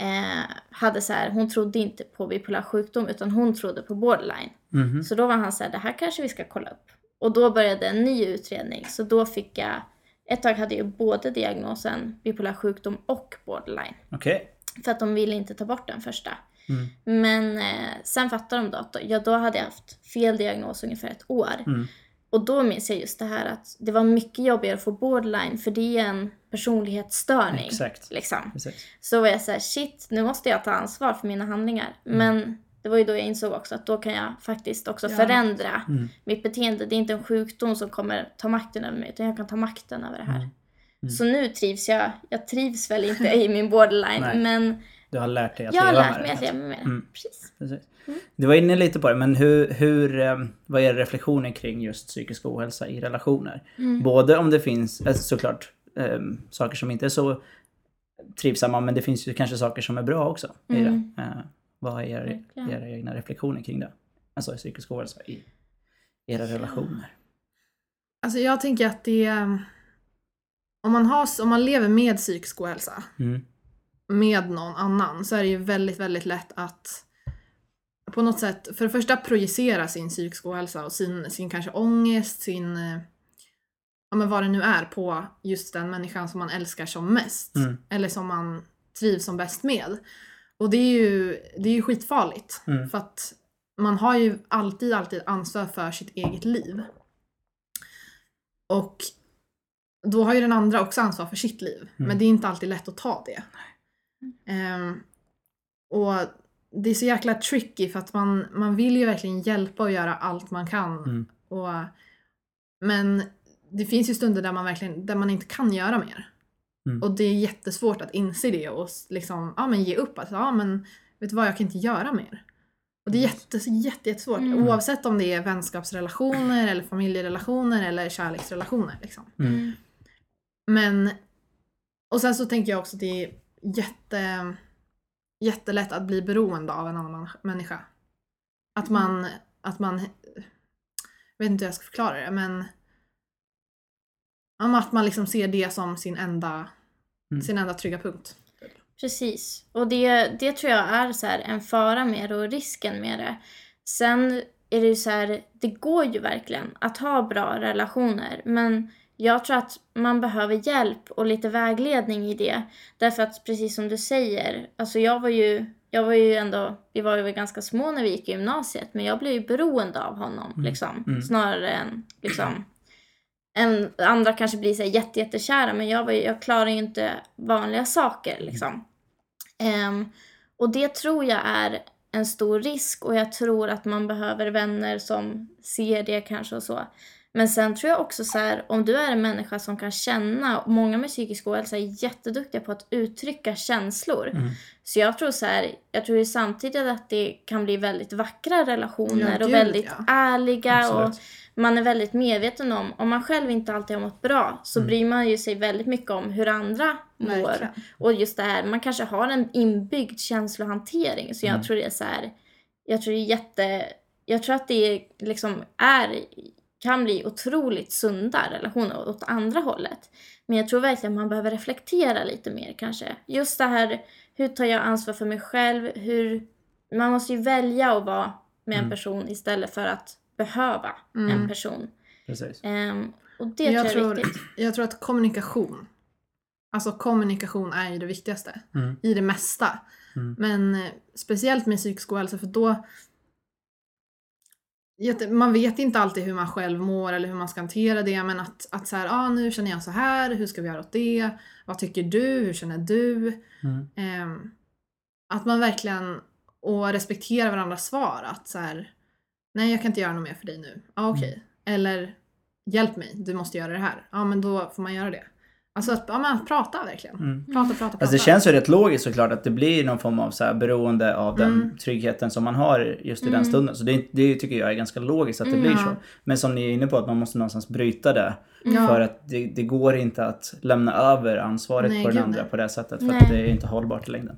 eh, hade så här, hon trodde inte på bipolär sjukdom utan hon trodde på borderline. Mhm. Så då var han så här, det här kanske vi ska kolla upp. Och då började en ny utredning. Så då fick jag, ett tag hade jag både diagnosen bipolär sjukdom och borderline. Okej. För att de ville inte ta bort den första. Mm. Men eh, sen fattade de då att ja, då hade jag haft fel diagnos ungefär ett år. Mm. Och då minns jag just det här att det var mycket jobbigare att få borderline för det är en personlighetsstörning. Exakt. Liksom. Precis. Så var jag så här, shit, nu måste jag ta ansvar för mina handlingar. Mm. Men det var ju då jag insåg också att då kan jag faktiskt också Ja. förändra Mm. mitt beteende. Det är inte en sjukdom som kommer ta makten över mig, utan jag kan ta makten över det här. Mm. Mm. Så nu trivs jag, jag trivs väl inte i min borderline, men Du har lärt dig att jag har leva lärt med mig att det. leva med det. Mm. Precis. Precis. Du var inne lite på det, men hur, hur, eh, vad är reflektioner kring just psykisk ohälsa i relationer? Mm. Både om det finns, eh, såklart, eh, saker som inte är så trivsamma, men det finns ju kanske saker som är bra också i Mm. det. Eh, vad är era, era egna reflektioner kring det? Alltså psykisk ohälsa i era relationer. Alltså jag tänker att det är... Om man, har, om man lever med psykisk ohälsa, Mm. med någon annan, så är det ju väldigt, väldigt lätt att på något sätt, för det första projicera sin psykisk ohälsa och sin, sin kanske ångest, sin... eh, Ja men vad det nu är på just den människan som man älskar som mest. Mm. Eller som man trivs som bäst med. Och det är ju, det är ju skitfarligt. Mm. För att man har ju alltid, alltid ansvar för sitt eget liv. Och då har ju den andra också ansvar för sitt liv. Mm. Men det är inte alltid lätt att ta det. Ehm, och det är så jäkla tricky för att man, man vill ju verkligen hjälpa och göra allt man kan. Mm. Och, men det finns ju stunder där man verkligen där man inte kan göra mer. Mm. Och det är jättesvårt att inse det och liksom, ja, men ge upp. Att, ja, men, vet du vad, jag kan inte göra mer. Och det är jätte, jätte, jättesvårt. Mm. Oavsett om det är vänskapsrelationer eller familjerelationer eller kärleksrelationer. Liksom. Mm. Men, och sen så tänker jag också att det är jätte, jättelätt att bli beroende av en annan människa. Att man, att man, jag vet inte hur jag ska förklara det, men att man liksom ser det som sin enda, Mm. sin enda trygga punkt. Precis. Och det, det tror jag är så här en fara med det och risken med det. Sen är det ju så här, det går ju verkligen att ha bra relationer. Men jag tror att man behöver hjälp och lite vägledning i det. Därför att precis som du säger, alltså jag var ju, jag var ju ändå, vi var ju ganska små när vi gick i gymnasiet. Men jag blev ju beroende av honom liksom. Mm. Snarare än liksom en, andra kanske blir så här jätte, jättekära men jag, var, ju- jag klarar ju inte vanliga saker liksom. Ehm, och det tror jag är en stor risk och jag tror att man behöver vänner som ser det kanske och så. Men sen tror jag också så här, om du är en människa som kan känna, och många med psykisk ohälsa är jätteduktiga på att uttrycka känslor. Mm. Så jag tror så här, jag tror ju samtidigt att det kan bli väldigt vackra relationer Ja, och gud, väldigt ja. ärliga och Absolut. man är väldigt medveten om, om man själv inte alltid har mått bra så Mm. bryr man ju sig väldigt mycket om hur andra mår. Verkligen. Och just det här, man kanske har en inbyggd känslohantering. Så jag Mm. tror det är så här, jag tror det är jätte, jag tror att det liksom är, kan bli otroligt sunda relationer åt andra hållet. Men jag tror verkligen man behöver reflektera lite mer kanske. Just det här, hur tar jag ansvar för mig själv? Hur, man måste ju välja att vara med en Mm. person istället för att behöva en Mm. person. Precis. Ehm, och det jag, tror jag är viktigt. jag tror att kommunikation, alltså kommunikation är ju det viktigaste Mm. i det mesta. Mm. Men eh, speciellt med psykisk ohälsa för då Jätte- man vet inte alltid hur man själv mår eller hur man ska hantera det men att, att så här, ah, nu känner jag så här, hur ska vi göra åt det? Vad tycker du? Hur känner du? Mm. Ehm, att man verkligen och respekterar varandras svar. Att så här, nej jag kan inte göra något mer för dig nu. Ja okej. Eller hjälp mig, du måste göra det här. Ja men då får man göra det. Alltså att, ja, att prata verkligen. Mm. Prata, prata, prata. Alltså det känns ju rätt logiskt såklart att det blir någon form av så här beroende av den Mm. tryggheten som man har just i den Mm. stunden. Så det, det tycker jag är ganska logiskt att det blir så. Men som ni är inne på att man måste någonstans bryta det. För att det, det går inte att lämna över ansvaret Nej, på den andra på det sättet. För Nej. att det är inte hållbart i längden.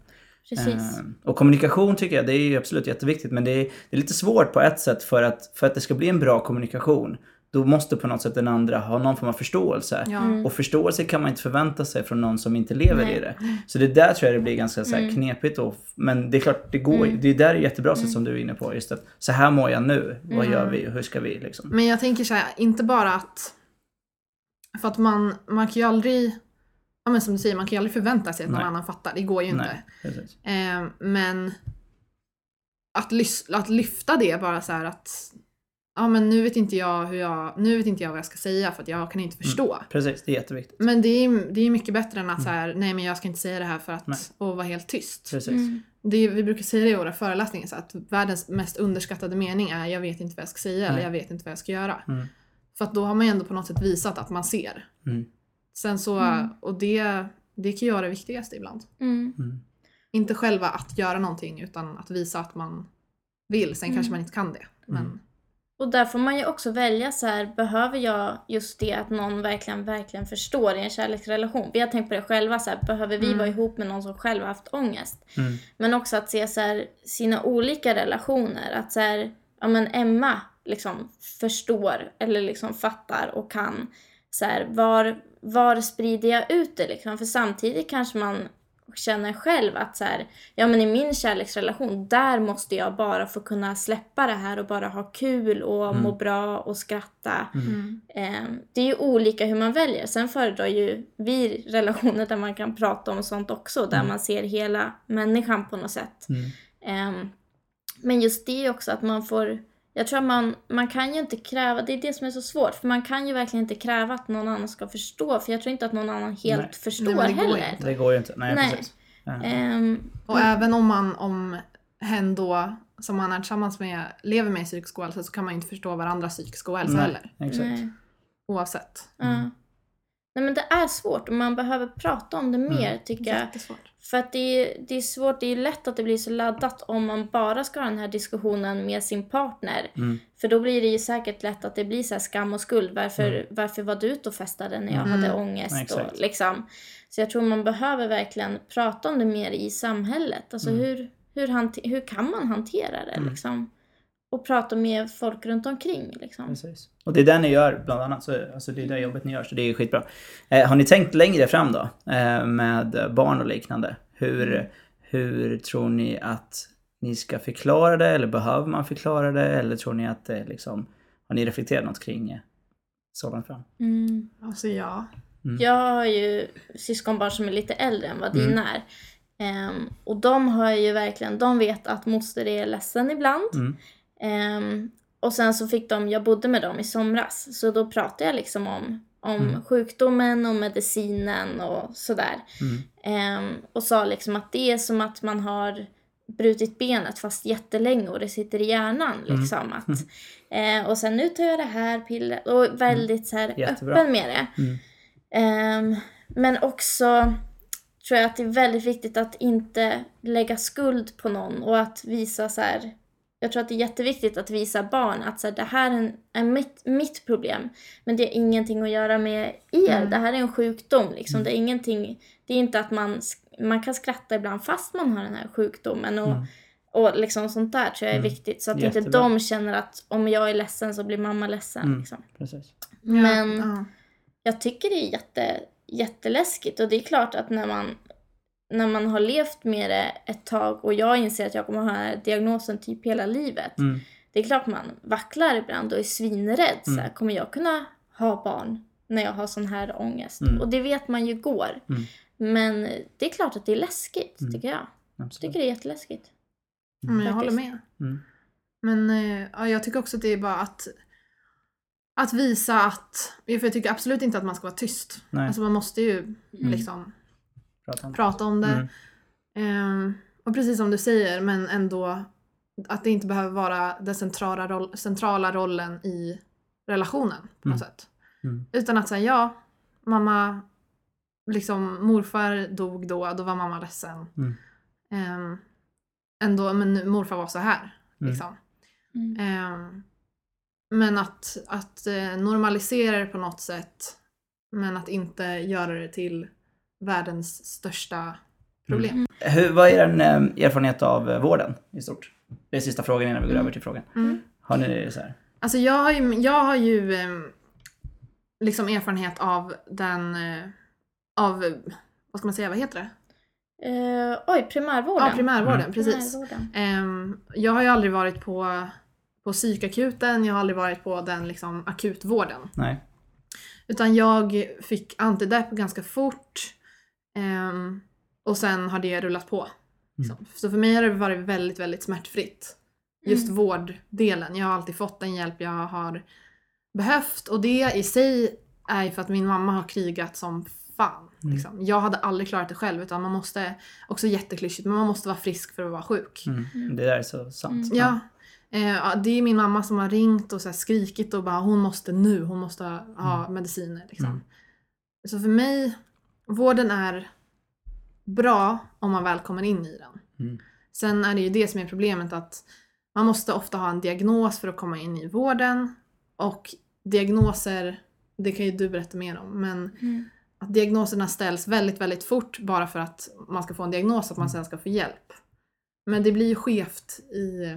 Precis. Eh, och kommunikation tycker jag, det är ju absolut jätteviktigt. Men det är, det är lite svårt på ett sätt för att, för att det ska bli en bra kommunikation. Då måste på något sätt den andra ha någon form av förståelse. Ja. Mm. Och förståelse kan man inte förvänta sig från någon som inte lever Nej. i det. Så det där tror jag det blir ganska så här Mm. knepigt då. Men det är klart, det går Mm. Det är där är jättebra sätt som du är inne på. Just att så här mår jag nu. Vad Mm. gör vi? Hur ska vi liksom? Men jag tänker så här, inte bara att... För att man, man kan ju aldrig... Ja men som du säger, man kan ju aldrig förvänta sig att någon Nej. annan fattar. Det går ju inte. Eh, men att, lys- att lyfta det bara så här att ja men nu vet inte jag hur jag, nu vet inte jag vad jag ska säga för att jag kan inte förstå. Precis, det är jätteviktigt. Men det är, det är mycket bättre än att så här, nej men jag ska inte säga det här för att, Nej. och vara helt tyst. Precis. Mm. Det är, vi brukar säga det i våra föreläsningar, så att världens mest underskattade mening är jag vet inte vad jag ska säga eller jag vet inte vad jag ska göra. Mm. För att då har man ju ändå på något sätt visat att man ser. Mm. Sen så, Mm. och det, det kan ju vara det viktigaste ibland. Mm. Mm. Inte själva att göra någonting utan att visa att man vill. Sen Mm. kanske man inte kan det. Men Mm. Och där får man ju också välja så här, behöver jag just det att någon verkligen, verkligen förstår i en kärleksrelation? Vi har tänkt på det själva, så här, behöver vi Mm. vara ihop med någon som själv har haft ångest? Mm. Men också att se så här, sina olika relationer, att så här, ja men Emma liksom förstår eller liksom fattar och kan så här, var, var sprider jag ut det liksom? För samtidigt kanske man känner själv att så här, ja men i min kärleksrelation, där måste jag bara få kunna släppa det här och bara ha kul och Mm. må bra och skratta. mm. Eh, det är ju olika hur man väljer. Sen föredrar ju vi relationer där man kan prata om sånt också, där Mm. man ser hela människan på något sätt. Mm. Ehm, men just det också att man får, jag tror att man, man kan ju inte kräva, det är det som är så svårt, för man kan ju verkligen inte kräva att någon annan ska förstå, för jag tror inte att någon annan helt Nej. förstår Nej, det heller. inte. Det går ju inte. Nej, Nej. precis. Ehm, Och även om man, om hen då, som man är tillsammans med, lever med i psykisk ohälsa så kan man ju inte förstå varandras psykisk ohälsa Nej, heller. Exakt. nej. Oavsett. Mm. Nej men det är svårt och man behöver prata om det mer Mm. tycker jag. Jättesvårt. För att det är, det är svårt, det är lätt att det blir så laddat om man bara ska ha den här diskussionen med sin partner. Mm. För då blir det ju säkert lätt att det blir så här skam och skuld. Varför, varför var du ute och festade när jag Mm. hade ångest? Exakt. Och liksom. Så jag tror man behöver verkligen prata om det mer i samhället. Alltså Mm. hur, hur, hur kan man hantera det Mm. liksom? Och prata med folk runt omkring liksom. Precis. Och det är det ni gör bland annat. Så, alltså det är det jobbet ni gör, så det är skitbra. Eh, har ni tänkt längre fram då? Eh, med barn och liknande. Hur, Mm. hur tror ni att ni ska förklara det? Eller behöver man förklara det? Eller tror ni att det liksom... Har ni reflekterat något kring eh, så långt fram? Mm. Alltså ja. Mm. Jag har ju syskonbarn som är lite äldre än vad Mm. dina är. Ehm, och de har ju verkligen, de vet att moster är ledsen ibland. Mm. Ehm, och sen så fick de, jag bodde med dem i somras, så då pratade jag liksom om, om Mm. sjukdomen och medicinen och sådär. Mm. Ehm, och sa liksom att det är som att man har brutit benet fast jättelänge och det sitter i hjärnan. Mm. Liksom, att, eh, och sen nu tar jag det här pillret och väldigt så här Jättebra. öppen med det. Mm. Ehm, men också tror jag att det är väldigt viktigt att inte lägga skuld på någon och att visa så här. Jag tror att det är jätteviktigt att visa barn att så här, det här är, en, är mitt, mitt problem. Men det har ingenting att göra med er. Mm. Det här är en sjukdom. Liksom. Mm. Det är ingenting. Det är inte att man, man kan skratta ibland fast man har den här sjukdomen. Och, Mm. och liksom sånt där tror jag är Mm. viktigt. Så att inte Jättebra. de känner att om jag är ledsen så blir mamma ledsen. Mm. Liksom. Precis. Men- Ja. jag tycker det är jätte, jätteläskigt och det är klart att när man, när man har levt med det ett tag och jag inser att jag kommer ha den här diagnosen typ hela livet. Mm. Det är klart man vacklar ibland och är svinrädd. Så här, Mm. kommer jag kunna ha barn när jag har sån här ångest? Mm. Och det vet man ju går. Mm. Men det är klart att det är läskigt Mm. tycker jag. Jag Absolut. tycker det är jätteläskigt. Men jag håller med. Mm. Men eh, ja, jag tycker också att det är bara att, att visa att, för jag tycker absolut inte att man ska vara tyst. Nej. Alltså man måste ju Mm. liksom Prata om det. prata om det. Mm. Ehm, och precis som du säger, men ändå att det inte behöver vara den centrala, roll, centrala rollen i relationen på något Mm. sätt. Mm. Utan att säga ja, mamma, liksom morfar dog då, då var mamma ledsen. Mm. Ehm, ändå, men nu- morfar var så här. Mm. Liksom. Mm. Ehm, men att, att eh, normalisera det på något sätt, men att inte göra det till världens största problem. Mm. Hur, vad är er eh, erfarenhet av eh, vården i stort? Det är sista frågan innan vi går Mm. över till frågan. Mm. Har ni så här? Alltså jag har ju, jag har ju eh, liksom erfarenhet av den, av, vad ska man säga, vad heter det? Eh, oj, primärvården. Ja, primärvården, Mm. precis. Primärvården. Ehm, jag har ju aldrig varit på, på psykakuten, jag har aldrig varit på den liksom akutvården. Nej. Utan jag fick antidepp ganska fort. Ehm, och sen har det rullat på. liksom. Så för mig har det varit väldigt, väldigt smärtfritt. Just Mm. vårddelen. Jag har alltid fått den hjälp jag har behövt. Och det i sig är för att min mamma har krigat som fan. Mm. Liksom. Jag hade aldrig klarat det själv utan man måste, också jätteklyschigt, men man måste vara frisk för att vara sjuk. Mm. Det där är så sant. Mm. Ja. Eh, det är min mamma som har ringt och så här skrikit och bara hon måste nu, hon måste ha mediciner. Liksom. Mm. Så för mig, vården är bra om man väl kommer in i den. Mm. Sen är det ju det som är problemet att man måste ofta ha en diagnos för att komma in i vården. Och diagnoser, det kan ju du berätta mer om, men Mm. att diagnoserna ställs väldigt, väldigt fort bara för att man ska få en diagnos, att man Mm. sen ska få hjälp. Men det blir ju skevt i,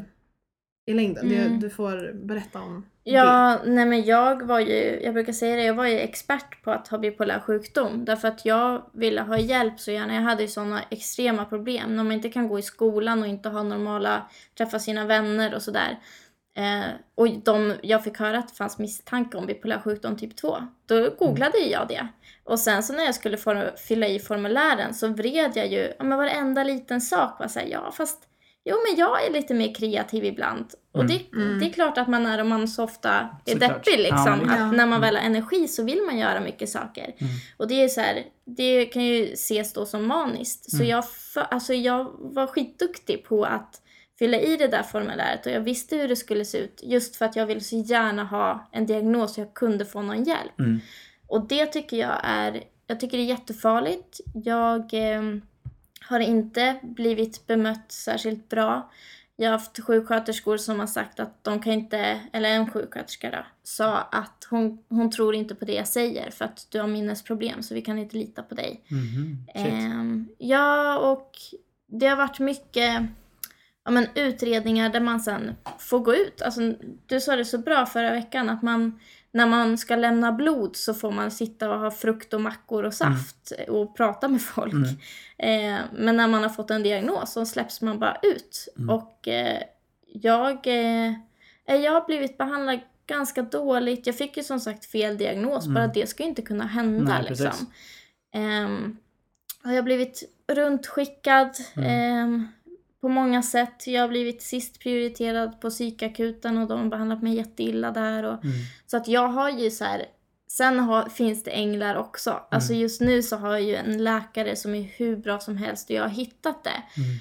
i längden. Mm. Det, du får berätta om det. Ja, nej men jag var ju, jag brukar säga det, jag var ju expert på att ha bipolär sjukdom. Därför att jag ville ha hjälp så gärna. Jag hade ju sådana extrema problem. När man inte kan gå i skolan och inte ha normala, träffa sina vänner och sådär. Eh, och de, jag fick höra att det fanns misstanke om bipolär sjukdom typ 2. Då googlade ju jag det. Och sen så när jag skulle for, fylla i formulären så vred jag ju, ja men varenda liten sak var såhär, ja fast Jo men jag är lite mer kreativ ibland. Och Mm. det, Mm. det är klart att man är om man så ofta är Såklart. deppig liksom. Ja, men- att Ja. när man väl har energi så vill man göra mycket saker. Mm. Och det är så här, det kan ju ses då som maniskt. Så Mm. jag, för, alltså jag var skitduktig på att fylla i det där formuläret och jag visste hur det skulle se ut. Just för att jag ville så gärna ha en diagnos så jag kunde få någon hjälp. Mm. Och det tycker jag är, jag tycker det är jättefarligt. Jag eh, har inte blivit bemött särskilt bra. Jag har haft sjuksköterskor som har sagt att de kan inte, eller en sjuksköterska då, sa att hon, hon tror inte på det jag säger för att du har minnesproblem så vi kan inte lita på dig. Shit. Ehm, ja, och det har varit mycket ja, men, utredningar där man sen får gå ut. Alltså, du sa det så bra förra veckan att man när man ska lämna blod så får man sitta och ha frukt och mackor och saft och prata med folk. Mm. Eh, men när man har fått en diagnos så släpps man bara ut. Mm. Och eh, jag, eh, jag har blivit behandlad ganska dåligt. Jag fick ju som sagt fel diagnos. Mm. Bara det ska ju inte kunna hända Nej, liksom. Ehm, och jag har blivit runtskickad Mm. På många sätt. Jag har blivit sist prioriterad på psykakuten och de har behandlat mig jätteilla där. Och, Mm. så att jag har ju så här. Sen har, finns det änglar också. Alltså just nu så har jag ju en läkare som är hur bra som helst och jag har hittat det. Mm.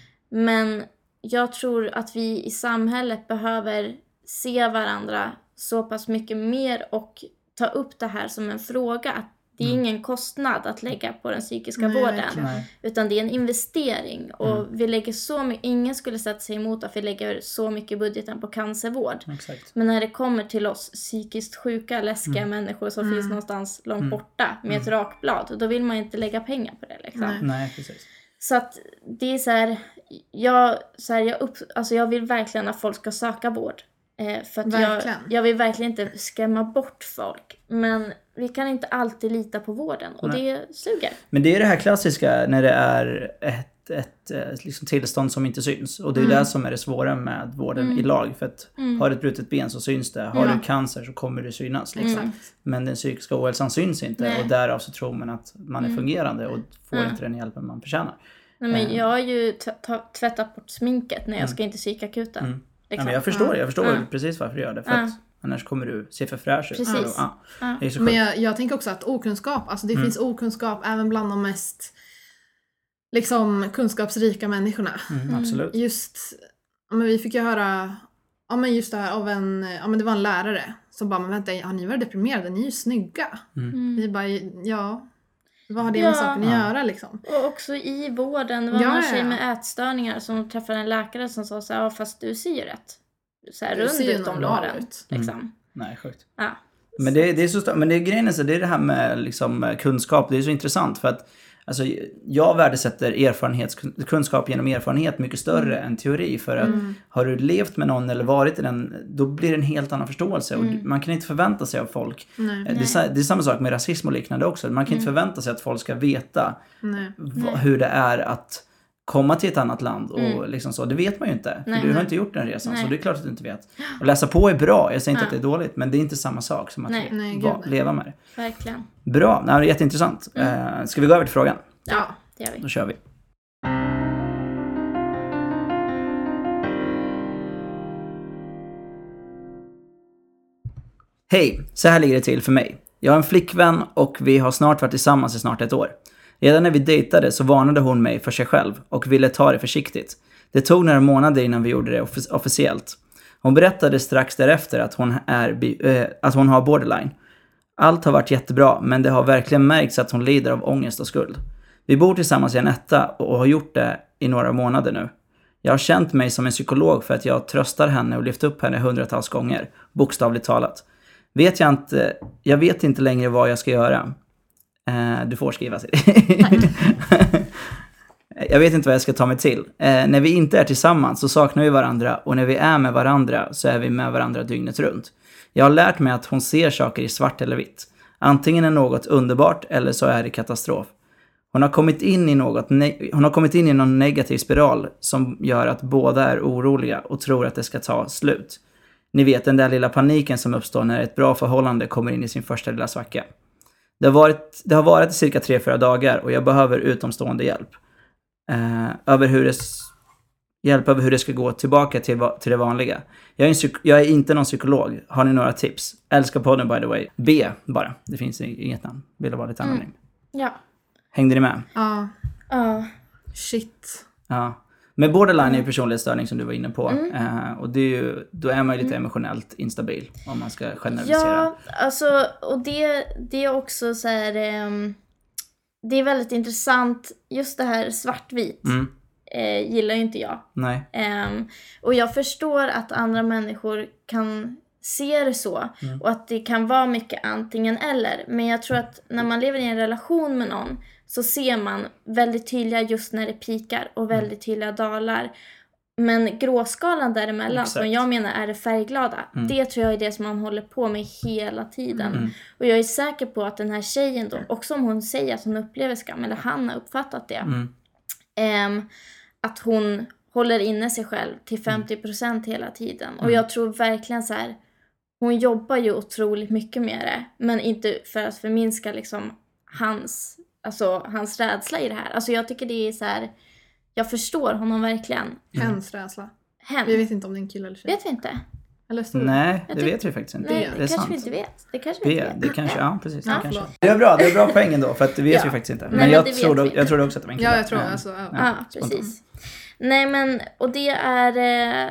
Men jag tror att vi i samhället behöver se varandra så pass mycket mer och ta upp det här som en fråga. Att det är Mm. ingen kostnad att lägga på den psykiska Nej, vården. Nej. Utan det är en investering. Och Mm. vi lägger så mycket, ingen skulle sätta sig emot att vi lägger så mycket i budgeten på cancervård. Exakt. Men när det kommer till oss psykiskt sjuka, läskiga Mm. människor som Mm. finns någonstans långt Mm. borta med ett rakblad, då vill man inte lägga pengar på det. Liksom. Nej. Nej, precis. Så att det är så här, jag, så här, jag, upp, alltså jag vill verkligen att folk ska söka vård. Eh, för att jag, jag vill verkligen inte skrämma bort folk. Men vi kan inte alltid lita på vården och Nej. det suger. Men det är det här klassiska när det är ett, ett, ett liksom tillstånd som inte syns. Och det är Mm. det som är det svåra med vården Mm. i lag. För att Mm. har du ett brutet ben så syns det. Har Ja. du cancer så kommer det synas. Liksom. Mm. Men den psykiska ohälsan syns inte. Nej. Och därav så tror man att man är Mm. fungerande och får Ja. inte den hjälpen man förtjänar. Nej, men Eh. jag har ju tvättat bort sminket när jag Mm. ska in till psykakuten. Mm. Ja, Liksom. men jag förstår, jag förstår precis varför du gör det. För att annars kommer du se för fräsch ut. Precis. Ja. Ja. Men jag, jag tänker också att okunskap, alltså det Mm. finns okunskap även bland de mest liksom kunskapsrika människorna. Mm, absolut. Just, men vi fick ju höra, ja men just det här av en, ja men det var en lärare som bara, men vänta, har ni varit deprimerade? Ni är ju snygga. Mm. Vi bara, ja, vad har det Ja. med saken att göra liksom? Och också i vården, det var Ja, någon tjej ja. med ätstörningar som träffade en läkare som sa så här, ja fast du ser ju rätt. Så här, Du rund ser ju utom normal låren. ut. Liksom. Nej, sjukt. Ja. Men det, det är så men det är grejen så, det är det här med liksom, kunskap, det är så intressant för att Alltså, jag värdesätter erfarenhetskunskap genom erfarenhet mycket större än teori. För att har du levt med någon eller varit i den, då blir det en helt annan förståelse. Och man kan inte förvänta sig av folk. Nej. Det är, det är samma sak med rasism och liknande också. Man kan inte förvänta sig att folk ska veta hur det är att komma till ett annat land och liksom så. Det vet man ju inte. För Nej. du har inte gjort den resan så Nej. det är klart att du inte vet. Och läsa på är bra, jag säger inte att det är dåligt. Men det är inte samma sak som att Nej. Nej, va- nej. leva med det. Verkligen. Bra, Nej, det är jätteintressant. Eh, ska vi gå över till frågan? Ja. Det gör vi. Då kör vi. Hej! Så här ligger det till för mig. Jag har en flickvän och vi har snart varit tillsammans i snart ett år. Redan när vi dejtade så varnade hon mig för sig själv och ville ta det försiktigt. Det tog några månader innan vi gjorde det off officiellt. Hon berättade strax därefter att hon, är, bi- eh, att hon har borderline. Allt har varit jättebra, men det har verkligen märkts att hon lider av ångest och skuld. Vi bor tillsammans i en etta och har gjort det i några månader nu. Jag har känt mig som en psykolog för att jag tröstar henne och lyft upp henne hundratals gånger, bokstavligt talat. Vet jag inte, jag vet inte längre vad jag ska göra. Eh, du får skriva Siri. Jag vet inte vad jag ska ta mig till. Eh, när vi inte är tillsammans så saknar vi varandra och när vi är med varandra så är vi med varandra dygnet runt. Jag har lärt mig att hon ser saker i svart eller vitt. Antingen är något underbart eller så är det katastrof. Hon har kommit in i något hon har kommit in i någon negativ spiral som gör att båda är oroliga och tror att det ska ta slut. Ni vet den där lilla paniken som uppstår när ett bra förhållande kommer in i sin första lilla svacka. Det har varit, det har varit cirka 3-4 dagar och jag behöver utomstående hjälp. Eh, över hur det, hjälp över hur det ska gå tillbaka till, till det vanliga. Jag är, en jag är inte någon psykolog. Har ni några tips? Älskar podden by the way. B bara. Det finns inget namn. Vill vara lite anonym. Ja. Hängde ni med? Ja. Ja. Shit. Ja. Men borderline är ju personlighetsstörning som du var inne på. Eh, och det är ju, då är man ju lite emotionellt instabil. Om man ska generalisera. Ja, alltså, och det, det är också så här... ehm, det är väldigt intressant, just det här svartvitt Mm. eh, gillar ju inte jag. Nej. Ehm, och jag förstår att andra människor kan se det så Mm. och att det kan vara mycket antingen eller. Men jag tror att när man lever i en relation med någon så ser man väldigt tydliga just när det pikar och Mm. väldigt tydliga dalar. Men gråskalan däremellan, Exakt. som jag menar är det färgglada, Mm. det tror jag är det som man håller på med hela tiden. Mm. Och jag är säker på att den här tjejen då, också om hon säger att hon upplever skam, eller han har uppfattat det, Mm. Ehm, att hon håller inne sig själv till 50% hela tiden. Och jag tror verkligen så här, hon jobbar ju otroligt mycket med det, men inte för att förminska liksom hans, alltså, hans rädsla i det här. Alltså jag tycker det är så här, jag förstår honom verkligen. Hens rädsla. Hen. Vi vet inte om det är en kille eller tjej. Vet vi inte? Eller. Nej, det vet vi faktiskt inte. Nej, det det, är kanske sant. vi inte vet. Det kanske vi inte vet. det kanske, ja precis. Ja, det, kanske. det är bra, det är bra poäng ändå för att det vet Ja. vi faktiskt inte. Men, men jag, trodde, vi. jag trodde också att det var en kille. Ja, jag tror Ja. alltså. Ja. Ja, precis. Nej men, och det är, eh,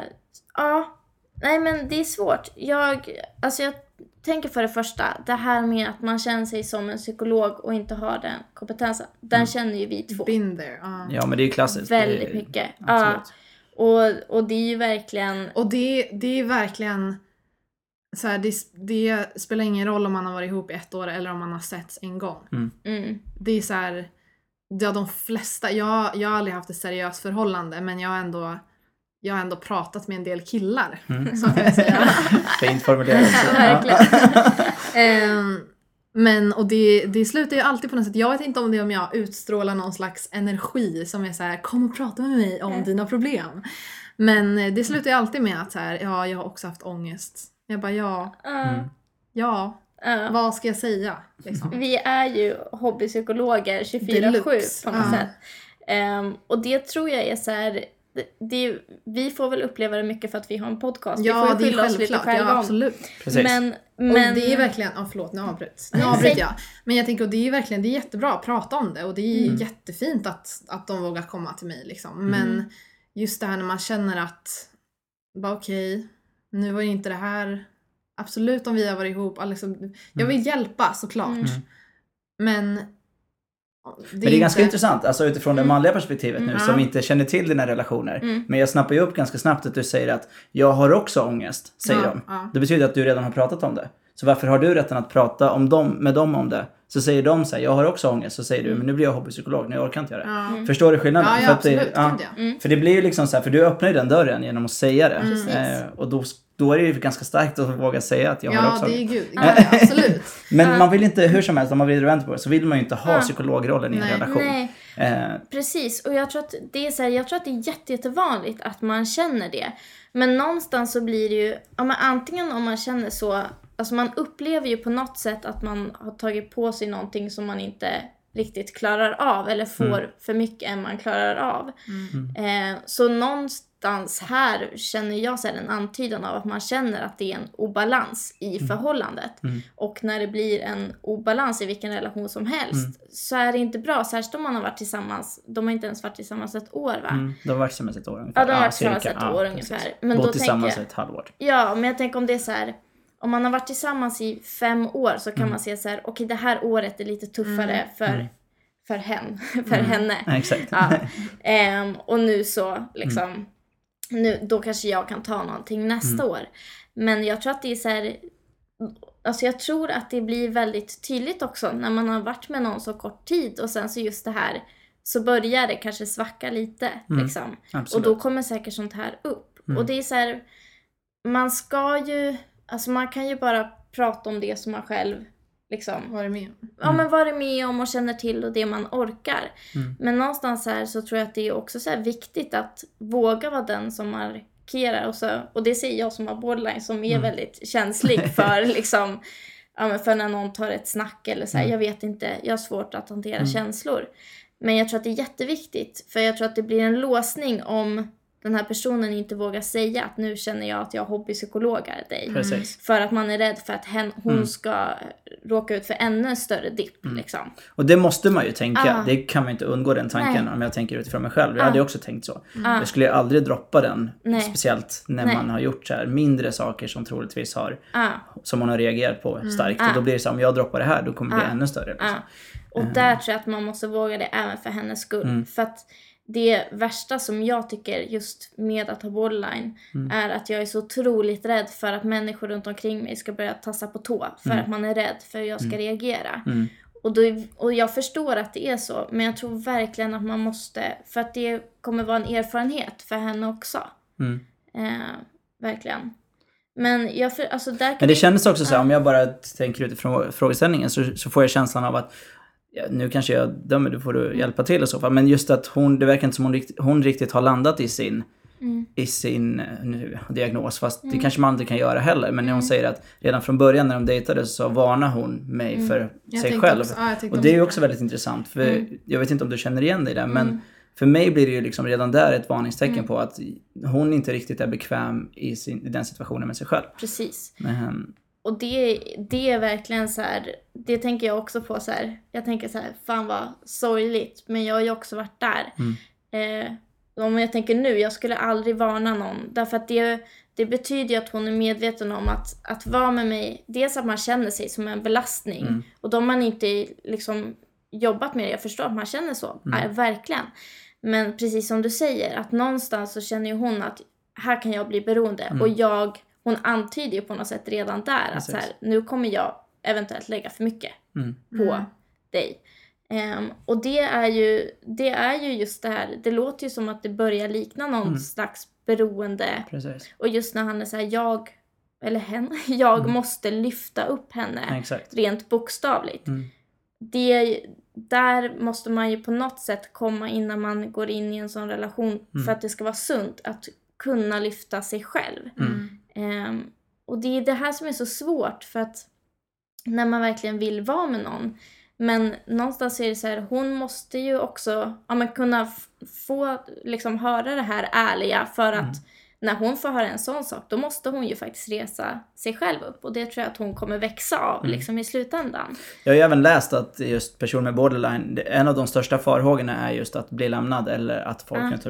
ja, nej men det är svårt. Jag, alltså jag tänker för det första, det här med att man känner sig som en psykolog och inte har den kompetensen. Den känner ju vi två. Been there. Ja. Ja, men det är ju klassiskt. Väldigt mycket. Ja, och, och det är ju verkligen, Och det, det är verkligen så här, det, det spelar ingen roll om man har varit ihop i ett år eller om man har setts en gång. mm, Det är så här, ja, de flesta, jag, jag har aldrig haft ett seriöst förhållande men jag har ändå, jag har ändå pratat med en del killar. Mm. Så kan jag säga. Fint formulerat. verkligen. Ehm, men och det, det slutar ju alltid på något sätt, jag vet inte om det är om jag utstrålar någon slags energi som är så här: kom och prata med mig om Mm. dina problem. Men eh, det slutar ju alltid med att så här, ja jag har också haft ångest. Jag bara ja, Ja, Mm. ja, ja. vad ska jag säga? Liksom. Vi är ju hobbypsykologer 24-7 Deluxe. på något Ja. sätt. Ehm, och det tror jag är så här, det, vi får väl uppleva det mycket för att vi har en podcast. vi Ja, får det ju är skylla oss lite självklart. själva Ja, absolut. Precis. Men, Och men det är verkligen, ja förlåt nu avbryts. Nu säg. jag. Men jag tänker, och det är verkligen, det är jättebra att prata om det och det är Mm. jättefint att, att de vågar komma till mig liksom. Mm. Men just det här när man känner att, bara okej, nu var ju inte det här, absolut om vi har varit ihop, liksom, jag vill hjälpa såklart. Mm. Men det Men det är ganska inte- intressant, alltså utifrån det manliga perspektivet nu, Mm. som inte känner till dina relationer. Mm. Men jag snappar ju upp ganska snabbt att du säger att jag har också ångest, säger Ja, de. ja. Det betyder att du redan har pratat om det. Så varför har du rätten att prata om dem, med dem om det Så säger de så här, jag har också ångest. Så säger du, men nu blir jag hobbypsykolog, nu orkar inte jag det. Ja, Förstår du skillnaden? ja, För ja att det- absolut. ja. Ja. För det blir ju liksom så här, för du öppnar ju den dörren genom att säga det. Precis. Eh, och då, då är det ju ganska starkt att våga säga att jag har Ja, också det är ångest. gud. Ja, absolut. Men Ja. man vill inte, hur som helst, om man vrider och vänder på det, så vill man ju inte ha Ja. psykologrollen i en Nej. relation. Nej, Eh, precis. Och jag tror att det är så här, jag tror att det är jätte, jättevanligt att man känner det. Men någonstans så blir det ju, ja, men antingen om man känner så, alltså man upplever ju på något sätt att man har tagit på sig någonting som man inte riktigt klarar av eller får Mm. för mycket än man klarar av. Mm. Eh, så någonstans här känner jag så en antydan av att man känner att det är en obalans i förhållandet. Mm. Och när det blir en obalans i vilken relation som helst Mm. så är det inte bra. Särskilt om man har varit tillsammans, de har inte ens varit tillsammans ett år va? mm, de har varit tillsammans ett år ungefär. Ja, de har varit tillsammans ett Ja, år precis. ungefär. Men då tillsammans tänker ett halvår. Ja, men jag tänker om det är så här. Om man har varit tillsammans i fem år så kan Mm. man se så här, okej det här året är lite tuffare Mm. för, Mm. för, hen, för Mm. henne. Ja, exakt. Ja. Ehm, och nu så liksom, nu, då kanske jag kan ta någonting nästa Mm. år. Men jag tror att det är så här, alltså jag tror att det blir väldigt tydligt också när man har varit med någon så kort tid och sen så just det här så börjar det kanske svacka lite Mm. liksom. Och då kommer säkert sånt här upp. Mm. Och det är så här, man ska ju, alltså man kan ju bara prata om det som man själv liksom Var det med? ja, men varit med om och känner till och det man orkar. Mm. Men någonstans här så tror jag att det är också så här viktigt att våga vara den som markerar. Och, så, och det säger jag som har borderline som är Mm. väldigt känslig för liksom ja, men för när någon tar ett snack eller så här, Mm. jag vet inte, jag har svårt att hantera Mm. känslor. Men jag tror att det är jätteviktigt för jag tror att det blir en låsning om den här personen inte vågar säga att nu känner jag att jag hobbypsykologar dig. Precis. För att man är rädd för att hen, hon Mm. ska råka ut för ännu större dipp. Mm. Liksom. Och det måste man ju tänka. Ah. Det kan man inte undgå den tanken Nej. om jag tänker utifrån mig själv. Jag Ah. hade också tänkt så. Ah. Jag skulle ju aldrig droppa den. Nej. Speciellt när Nej. man har gjort så här mindre saker som troligtvis har, Ah, som man har reagerat på starkt. Ah. Och då blir det så här, om jag droppar det här då kommer det bli Ah. ännu större. Liksom. ah. Och där tror jag att man måste våga det även för hennes skull. Mm. För att det värsta som jag tycker just med att ha borderline Mm. är att jag är så otroligt rädd för att människor runt omkring mig ska börja tassa på tå. För Mm. att man är rädd för hur jag ska reagera. Mm. Och, då, och jag förstår att det är så, men jag tror verkligen att man måste, för att det kommer vara en erfarenhet för henne också. Mm. Eh, verkligen. Men jag, för, alltså där kan Men det vi- kändes också så här, Ja. om jag bara tänker utifrån frågeställningen så, så får jag känslan av att ja, nu kanske jag dömer, då får du hjälpa till i så fall. Men just att hon, det verkar inte som hon, rikt, hon riktigt har landat i sin, Mm. i sin eh, nu, diagnos. Fast det kanske man aldrig kan göra heller. Men när hon säger att redan från början när de dejtade så varnar hon mig för Jag sig själv. Också, ja, Och det är ju också väldigt intressant. För Mm. jag vet inte om du känner igen dig i det. Men för mig blir det ju liksom redan där ett varningstecken på att hon inte riktigt är bekväm i, sin, i den situationen med sig själv. Precis. Men, Och det, det är verkligen så här, det tänker jag också på så här. Jag tänker så här, fan vad sorgligt. Men jag har ju också varit där. Eh, om jag tänker nu, jag skulle aldrig varna någon. Därför att det, det betyder ju att hon är medveten om att, att vara med mig, dels att man känner sig som en belastning. Mm. Och då har man inte liksom jobbat med det, jag förstår att man känner så, Mm. äh, verkligen. Men precis som du säger, att någonstans så känner ju hon att här kan jag bli beroende. Mm. Och jag, hon antyder ju på något sätt redan där att så här, nu kommer jag eventuellt lägga för mycket mm, på Mm. dig. Ehm, och det är, ju, det är ju just det här, det låter ju som att det börjar likna någon Mm. slags beroende. precis. Och just när han är så här, jag, eller hen, jag Mm. måste lyfta upp henne exakt. rent bokstavligt. Mm. Det, där måste man ju på något sätt komma innan man går in i en sån relation Mm. för att det ska vara sunt att kunna lyfta sig själv. Mm. Um, och det är det här som är så svårt för att när man verkligen vill vara med någon. Men någonstans är det så här, hon måste ju också ja, men kunna få liksom höra det här ärliga för att Mm när hon får höra en sån sak då måste hon ju faktiskt resa sig själv upp och det tror jag att hon kommer växa av Mm. liksom i slutändan. Jag har ju även läst att just personer med borderline, en av de största farhågorna är just att bli lämnad eller att folk Ja. runt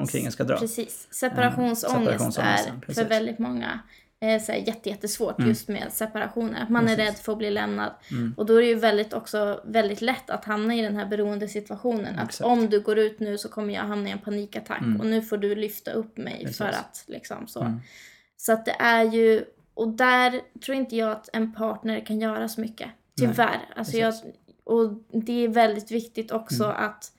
omkring, en ska dra. Precis. Separationsångest separationsångesten, är precis. för väldigt många eh, så här, jätte, jättesvårt Mm. just med separationer. Att man är Precis. rädd för att bli lämnad. Mm. Och då är det ju väldigt, också väldigt lätt att hamna i den här beroendesituationen. Att Exakt. om du går ut nu så kommer jag hamna i en panikattack Mm. och nu får du lyfta upp mig Precis. för att liksom så. Mm. Så att det är ju, och där tror inte jag att en partner kan göra så mycket. Tyvärr. alltså jag, och det är väldigt viktigt också att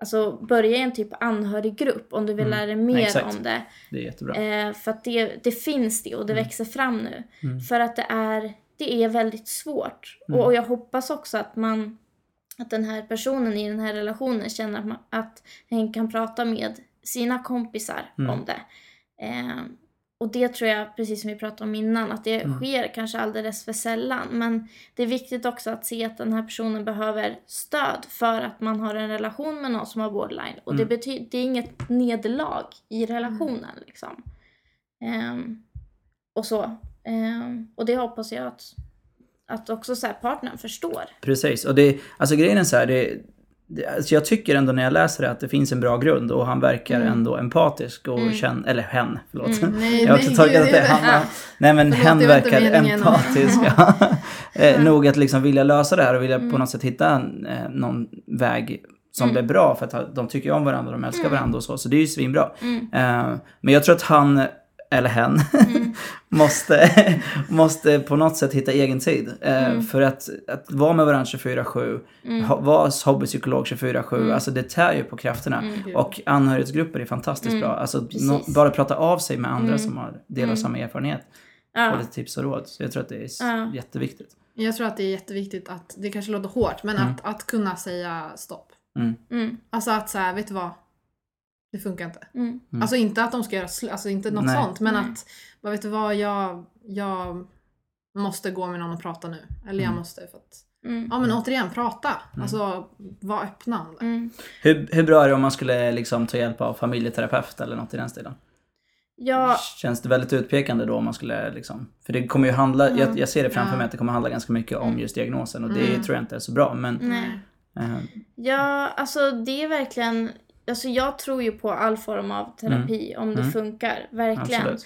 alltså, börja i en typ anhöriggrupp om du vill Mm. lära dig mer Exakt. om det. Det är jättebra. Eh, för att det, det finns det och det Mm. växer fram nu. Mm. För att det är, det är väldigt svårt. Mm. Och, och jag hoppas också att man att den här personen i den här relationen känner att, man, att hen kan prata med sina kompisar Mm. om det. Eh, och det tror jag, precis som vi pratade om innan, att det Mm. sker kanske alldeles för sällan. Men det är viktigt också att se att den här personen behöver stöd för att man har en relation med någon som har borderline. Och det, Mm. betyder, det är inget nederlag i relationen. Liksom. Ehm, och så. Ehm, och det hoppas jag att, att också så här partnern förstår. Precis, och det, alltså grejen är så här, det, det, alltså jag tycker ändå när jag läser det att det finns en bra grund och han verkar Mm. ändå empatisk och Mm. känner, eller hen, förlåt. Mm. Nej, Jag har också tagit att det är han. Ja. Nej men Förlåt, hen verkar empatisk. eh, nog att liksom vilja lösa det här och vilja Mm. på något sätt hitta en, eh, någon väg som Mm. blir bra för att de tycker om varandra, de älskar Mm. varandra och så. Så det är ju svinbra. Mm. Eh, men jag tror att han, eller hen, Mm. måste, måste på något sätt hitta egen tid. Eh, Mm. För att, att vara med varandra 24-7, Mm. vara hobbypsykolog 24-7, Mm. alltså det tär ju på krafterna. Mm. Och anhörighetsgrupper är fantastiskt Mm, bra. Alltså nå- bara prata av sig med andra som har delar Mm. samma erfarenhet. Få Ja. lite tips och råd. Så jag tror att det är Ja. jätteviktigt. Jag tror att det är jätteviktigt att, det kanske låter hårt, men att, att kunna säga stopp. Alltså att så här, vet du vad? Det funkar inte. Mm. Mm. Alltså inte att de ska göra sl- alltså inte något Nej. sånt, men Nej. att, vad vet du vad, jag, jag måste gå med någon och prata nu. Eller jag Mm. måste för att, Mm. ja men återigen, prata. Alltså var öppna om det. Mm. Hur, hur bra är det om man skulle liksom ta hjälp av familjeterapeut eller något i den stilen? Ja, Känns det väldigt utpekande då om man skulle liksom... För det kommer ju handla, Mm. jag, jag ser det framför Ja. mig att det kommer handla ganska mycket om Mm. just diagnosen och det Mm. tror jag inte är så bra. Men nej. eh, Ja, alltså det är verkligen... Alltså jag tror ju på all form av terapi om det Mm. funkar. Verkligen.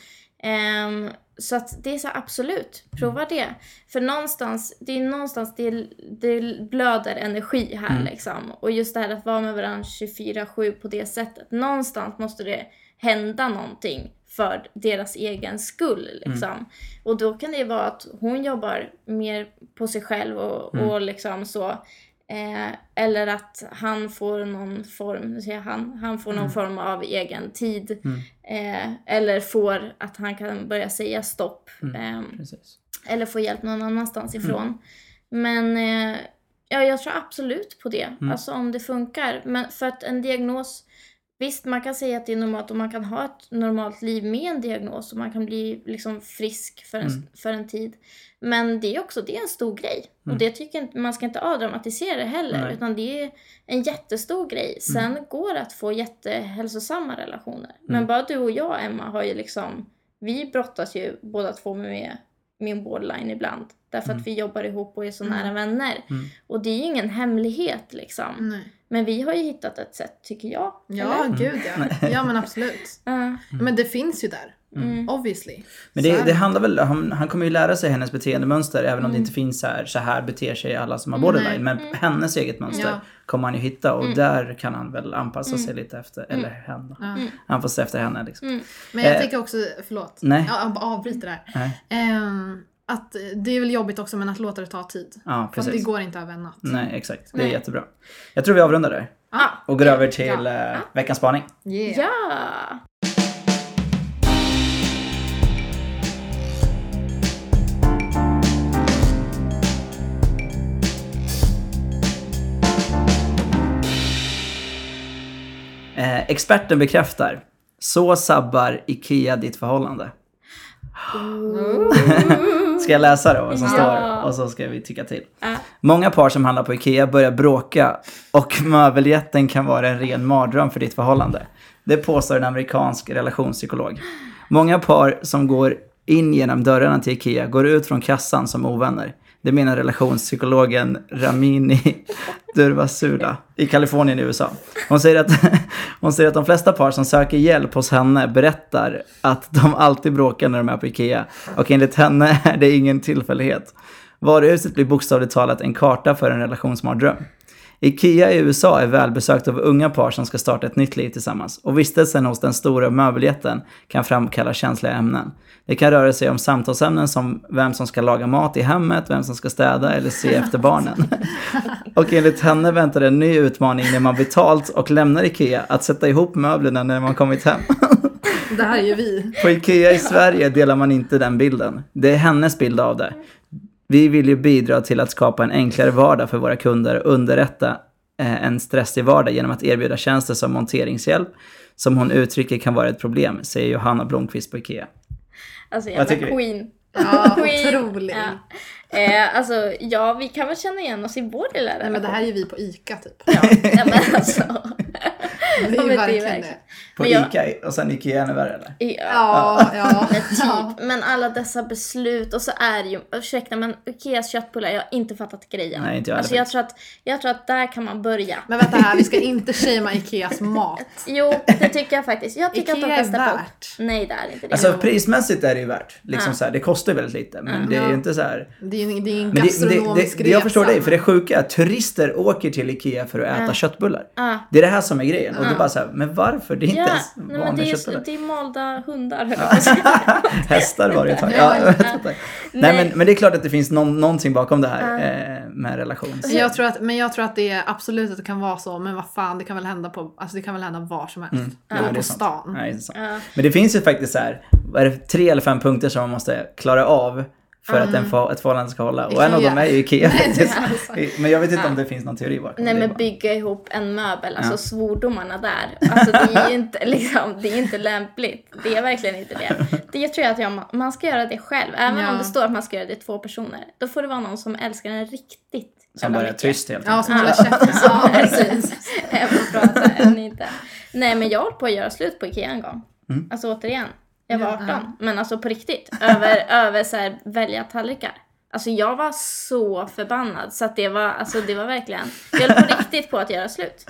Ehm, så att det är så absolut, prova det. För någonstans, det är någonstans det, det blöder energi här Mm. liksom. Och just det här att vara med varandra 24-7 på det sättet. Någonstans måste det hända någonting för deras egen skull liksom. Och då kan det vara att hon jobbar mer på sig själv och, Mm. och liksom så. Eh, eller att han får någon form, nu säger han, han får någon Mm. form av egen tid. Mm. Eh, eller får att han kan börja säga stopp. Mm. Precis. eller få hjälp någon annanstans Mm. ifrån. Men eh, ja, jag tror absolut på det. Mm. Alltså om det funkar. Men för att en diagnos, visst man kan säga att det är normalt och man kan ha ett normalt liv med en diagnos och man kan bli liksom frisk för en, Mm. för en tid. Men det är också det är en stor grej. Mm. Och det tycker inte, man ska inte avdramatisera det heller. Nej. Mm. Utan det är en jättestor grej. Sen går det att få jättehälsosamma relationer. Men Mm. bara du och jag, Emma, har ju liksom... Vi brottas ju båda två med min borderline ibland. Därför Mm. att vi jobbar ihop och är så Mm. nära vänner. Mm. Och det är ju ingen hemlighet liksom. Nej. Men vi har ju hittat ett sätt, tycker jag. Ja, eller? gud ja. Ja men absolut. Ja. Men det finns ju där. Mm. Obviously. Men det, det handlar väl, han, han kommer ju lära sig hennes beteendemönster även om det Mm. inte finns så här, så här beter sig alla som har Mm, borderline. Men Mm. hennes eget mönster Ja. kommer han ju hitta och Mm. där kan han väl anpassa Mm. sig lite efter, Mm. eller henne. Mm. Anpassa sig efter henne liksom. Mm. Men jag Eh, tänker också, förlåt. Nej. Jag avbryter där. Nej. Att det är väl jobbigt också men att låta det ta tid. Ja, För att det precis. går inte över en natt. Nej, exakt. Det är Nej. jättebra. Jag tror vi avrundar där. Ah, Och går över till Ja. eh, veckans spaning. yeah. Ja! Eh, experten bekräftar. Så sabbar IKEA ditt förhållande. Ska jag läsa då vad som står och så ska vi tycka till. Många par som handlar på IKEA börjar bråka och möbeljätten kan vara en ren mardröm för ditt förhållande. Det påstår en amerikansk relationspsykolog. Många par som går in genom dörrarna till IKEA går ut från kassan som ovänner. Det menar relationspsykologen Ramini Durvasula i Kalifornien i USA. Hon säger, att, hon säger att de flesta par som söker hjälp hos henne berättar att de alltid bråkar när de är på IKEA. Och enligt henne är det ingen tillfällighet. Varuhuset blir bokstavligt talat en karta för en relationsmardröm. Ikea i USA är välbesökt av unga par som ska starta ett nytt liv tillsammans och vistelsen hos den stora möbeljätten kan framkalla känsliga ämnen. Det kan röra sig om samtalsämnen som vem som ska laga mat i hemmet, vem som ska städa eller se efter barnen. och enligt henne väntar en ny utmaning när man betalt och lämnar Ikea att sätta ihop möblerna när man kommit hem. Det här är ju vi. På Ikea i Sverige delar man inte den bilden. Det är hennes bild av det. Vi vill ju bidra till att skapa en enklare vardag för våra kunder och underrätta eh, en stressig vardag genom att erbjuda tjänster som monteringshjälp, som hon uttrycker kan vara ett problem, säger Johanna Blomqvist på Ikea. Alltså Vad jävla tycker vi? queen. Ja, Queen. otrolig. Ja. Eh, alltså, ja, vi kan väl känna igen oss i vår lilla Nej men det här är ju vi på ICA typ. Ja, ja men alltså. Det är Ja, ju är verkligen verkligen. det. På jag- Ica och sen Ikea ännu värre eller? Ja. Ja, ja. Men typ, men alla dessa beslut och så är ju, ursäkta men Ikeas köttbullar, jag har inte fattat grejen. Nej, inte jag alltså, jag, tror att, jag tror att där kan man börja. Men vänta här, vi ska inte shamea Ikeas mat. Jo, det tycker jag faktiskt. Jag tycker Ikea att är de kastar på. värt. Nej, det är inte det. Alltså prismässigt är det ju värt. Liksom Ja. så här, det kostar väldigt lite, men det är ju inte så här... Det är ju en, det, det, gastronomisk det, det, jag förstår resa. dig, för det sjuka är att turister åker till Ikea för att äta Ja. köttbullar. Ja. Det är det här som är grejen. Och det är Ja. bara så här, men varför? Det är inte Ja, ens nej, men det vanliga är, köttbullar. det är malda hundar. Hästar var det ett tag. Ja, Ja, ja. inte. Nej, men, men det är klart att det finns någon, någonting bakom det här Ja. eh, med relation. Så Jag tror att, men jag tror att det är absolut att det kan vara så, men vad fan, det kan väl hända på, alltså det kan väl hända var som helst. Mm. Ja, är på stan. Nej, det är sant. Ja. Men det finns ju faktiskt så här, vad är det, tre eller fem punkter som man måste klara av för att en för, ett förhållande ska hålla. Och en av dem är ju Ikea faktiskt. sant. Men jag vet inte Ja. om det finns någon teori bakom. Nej det men bygga ihop en möbel, alltså Ja. svordomarna där. Alltså det är ju inte, liksom, det är inte lämpligt. Det är verkligen inte det. Det tror jag att jag, man ska göra det själv. Även Ja. om det står att man ska göra det två personer. Då får det vara någon som älskar den riktigt Som bara är tyst helt Ja, enkelt. som håller käften. Ja, precis. Får prata än inte. Nej men jag höll på att göra slut på Ikea en gång. Mm. Alltså återigen. Jag var Ja, 18. ja. Men alltså på riktigt. Över, över så här, välja tallrikar. Alltså jag var så förbannad så att det var, alltså det var verkligen, jag höll på riktigt på att göra slut.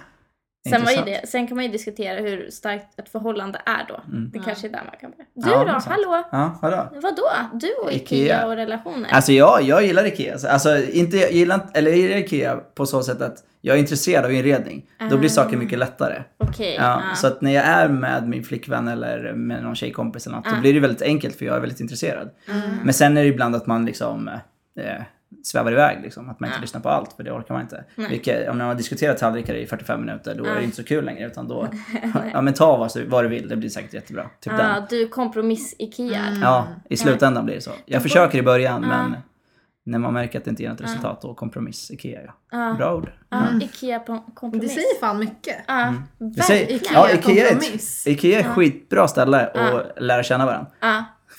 Sen, var ju det, sen kan man ju diskutera hur starkt ett förhållande är då. Det Ja. kanske är där man kan börja. Du Ja, det då? Hallå? Ja, vadå? Vadå? Du och Ikea, Ikea. och relationer? Alltså ja, jag gillar Ikea. Alltså inte, jag gillar, inte- eller jag gillar Ikea på så sätt att jag är intresserad av inredning. Då blir saker mycket lättare. Okej. Ja, ja. Så att när jag är med min flickvän eller med någon tjejkompis eller något, då Ja. blir det väldigt enkelt för jag är väldigt intresserad. Mm. Men sen är det ibland att man liksom eh, svävar iväg liksom, att man inte Ja. lyssnar på allt för det orkar man inte. Vilket, om man har diskuterat tallrikar i 45 minuter då är Ja. det inte så kul längre utan då, ja men ta vad, vad du vill, det blir säkert jättebra. Typ den. du kompromiss-Ikea. Mm. Ja, i slutändan blir det så. Jag försöker i början Ja. men när man märker att det inte ger något resultat då kompromiss, Ikea ja. Ja. Bra ord. Ja, Ikea på Det kompromiss. säger fan mycket. Ja, Det säger- verkligen. ja, Ikea är, kompromiss. ett, Ikea är ett skitbra ställe Ja. att lära känna varandra.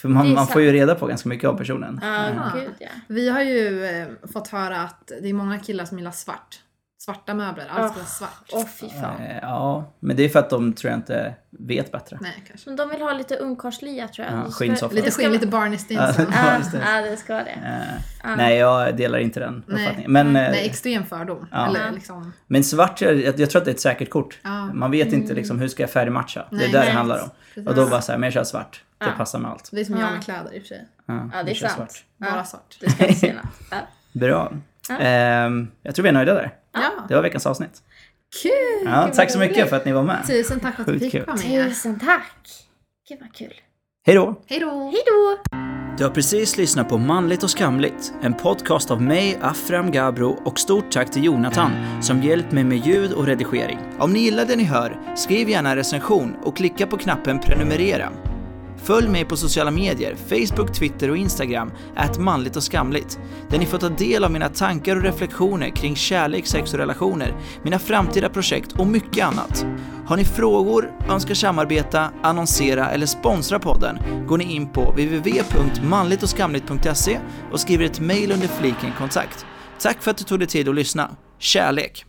För man, Det man får ju reda på ganska mycket om personen. ja, Ja. gud ja. Vi har ju eh, fått höra att det är många killar som gillar svart. Svarta möbler, allt ska vara svart. Åh fy fan. Eh, Ja, men det är för att de tror jag inte vet bättre. Nej, kanske. Men de vill ha lite ungkarlslia tror jag. Ja, Det skinnsoffa. Lite det skinn, vara- lite Barney Ja, Stinson. Ja, det. det ska det. Eh. Nej, jag delar inte den Nej. uppfattningen. Men, eh, Nej, extrem fördom. Ja. Eller liksom... men svart, jag, jag tror att det är ett säkert kort. Man vet inte liksom, hur ska jag färgmatcha. Det är Nej, där det nej. handlar om. Precis. Och då bara så här, men jag kör svart. Det Ja. passar med allt. Det är som jag Ja. med kläder i och för sig. Ja, Ja, det är sant. svart. Bara Ja, svart. du ska inte. Bra. Ja. Ehm, jag tror vi är nöjda där. Ja, Det var veckans avsnitt. kul! Ja, tack så mycket för att ni var med. Tusen tack för att du Sjukt fick kul. vara med. Tusen tack. Gud vad kul. Hej då! Hej då! Hej då! Du har precis lyssnat på Manligt och skamligt, en podcast av mig, Afram Gabro och stort tack till Jonathan som hjälpt mig med ljud och redigering. Om ni gillar det ni hör, skriv gärna en recension och klicka på knappen prenumerera. Följ mig på sociala medier, Facebook, Twitter och Instagram, att manligt och skamligt, där ni får ta del av mina tankar och reflektioner kring kärlek, sex och relationer, mina framtida projekt och mycket annat. Har ni frågor, önskar samarbeta, annonsera eller sponsra podden går ni in på www.manligtochskamligt.se och skriver ett mejl under fliken kontakt. Tack för att du tog dig tid att lyssna. Kärlek!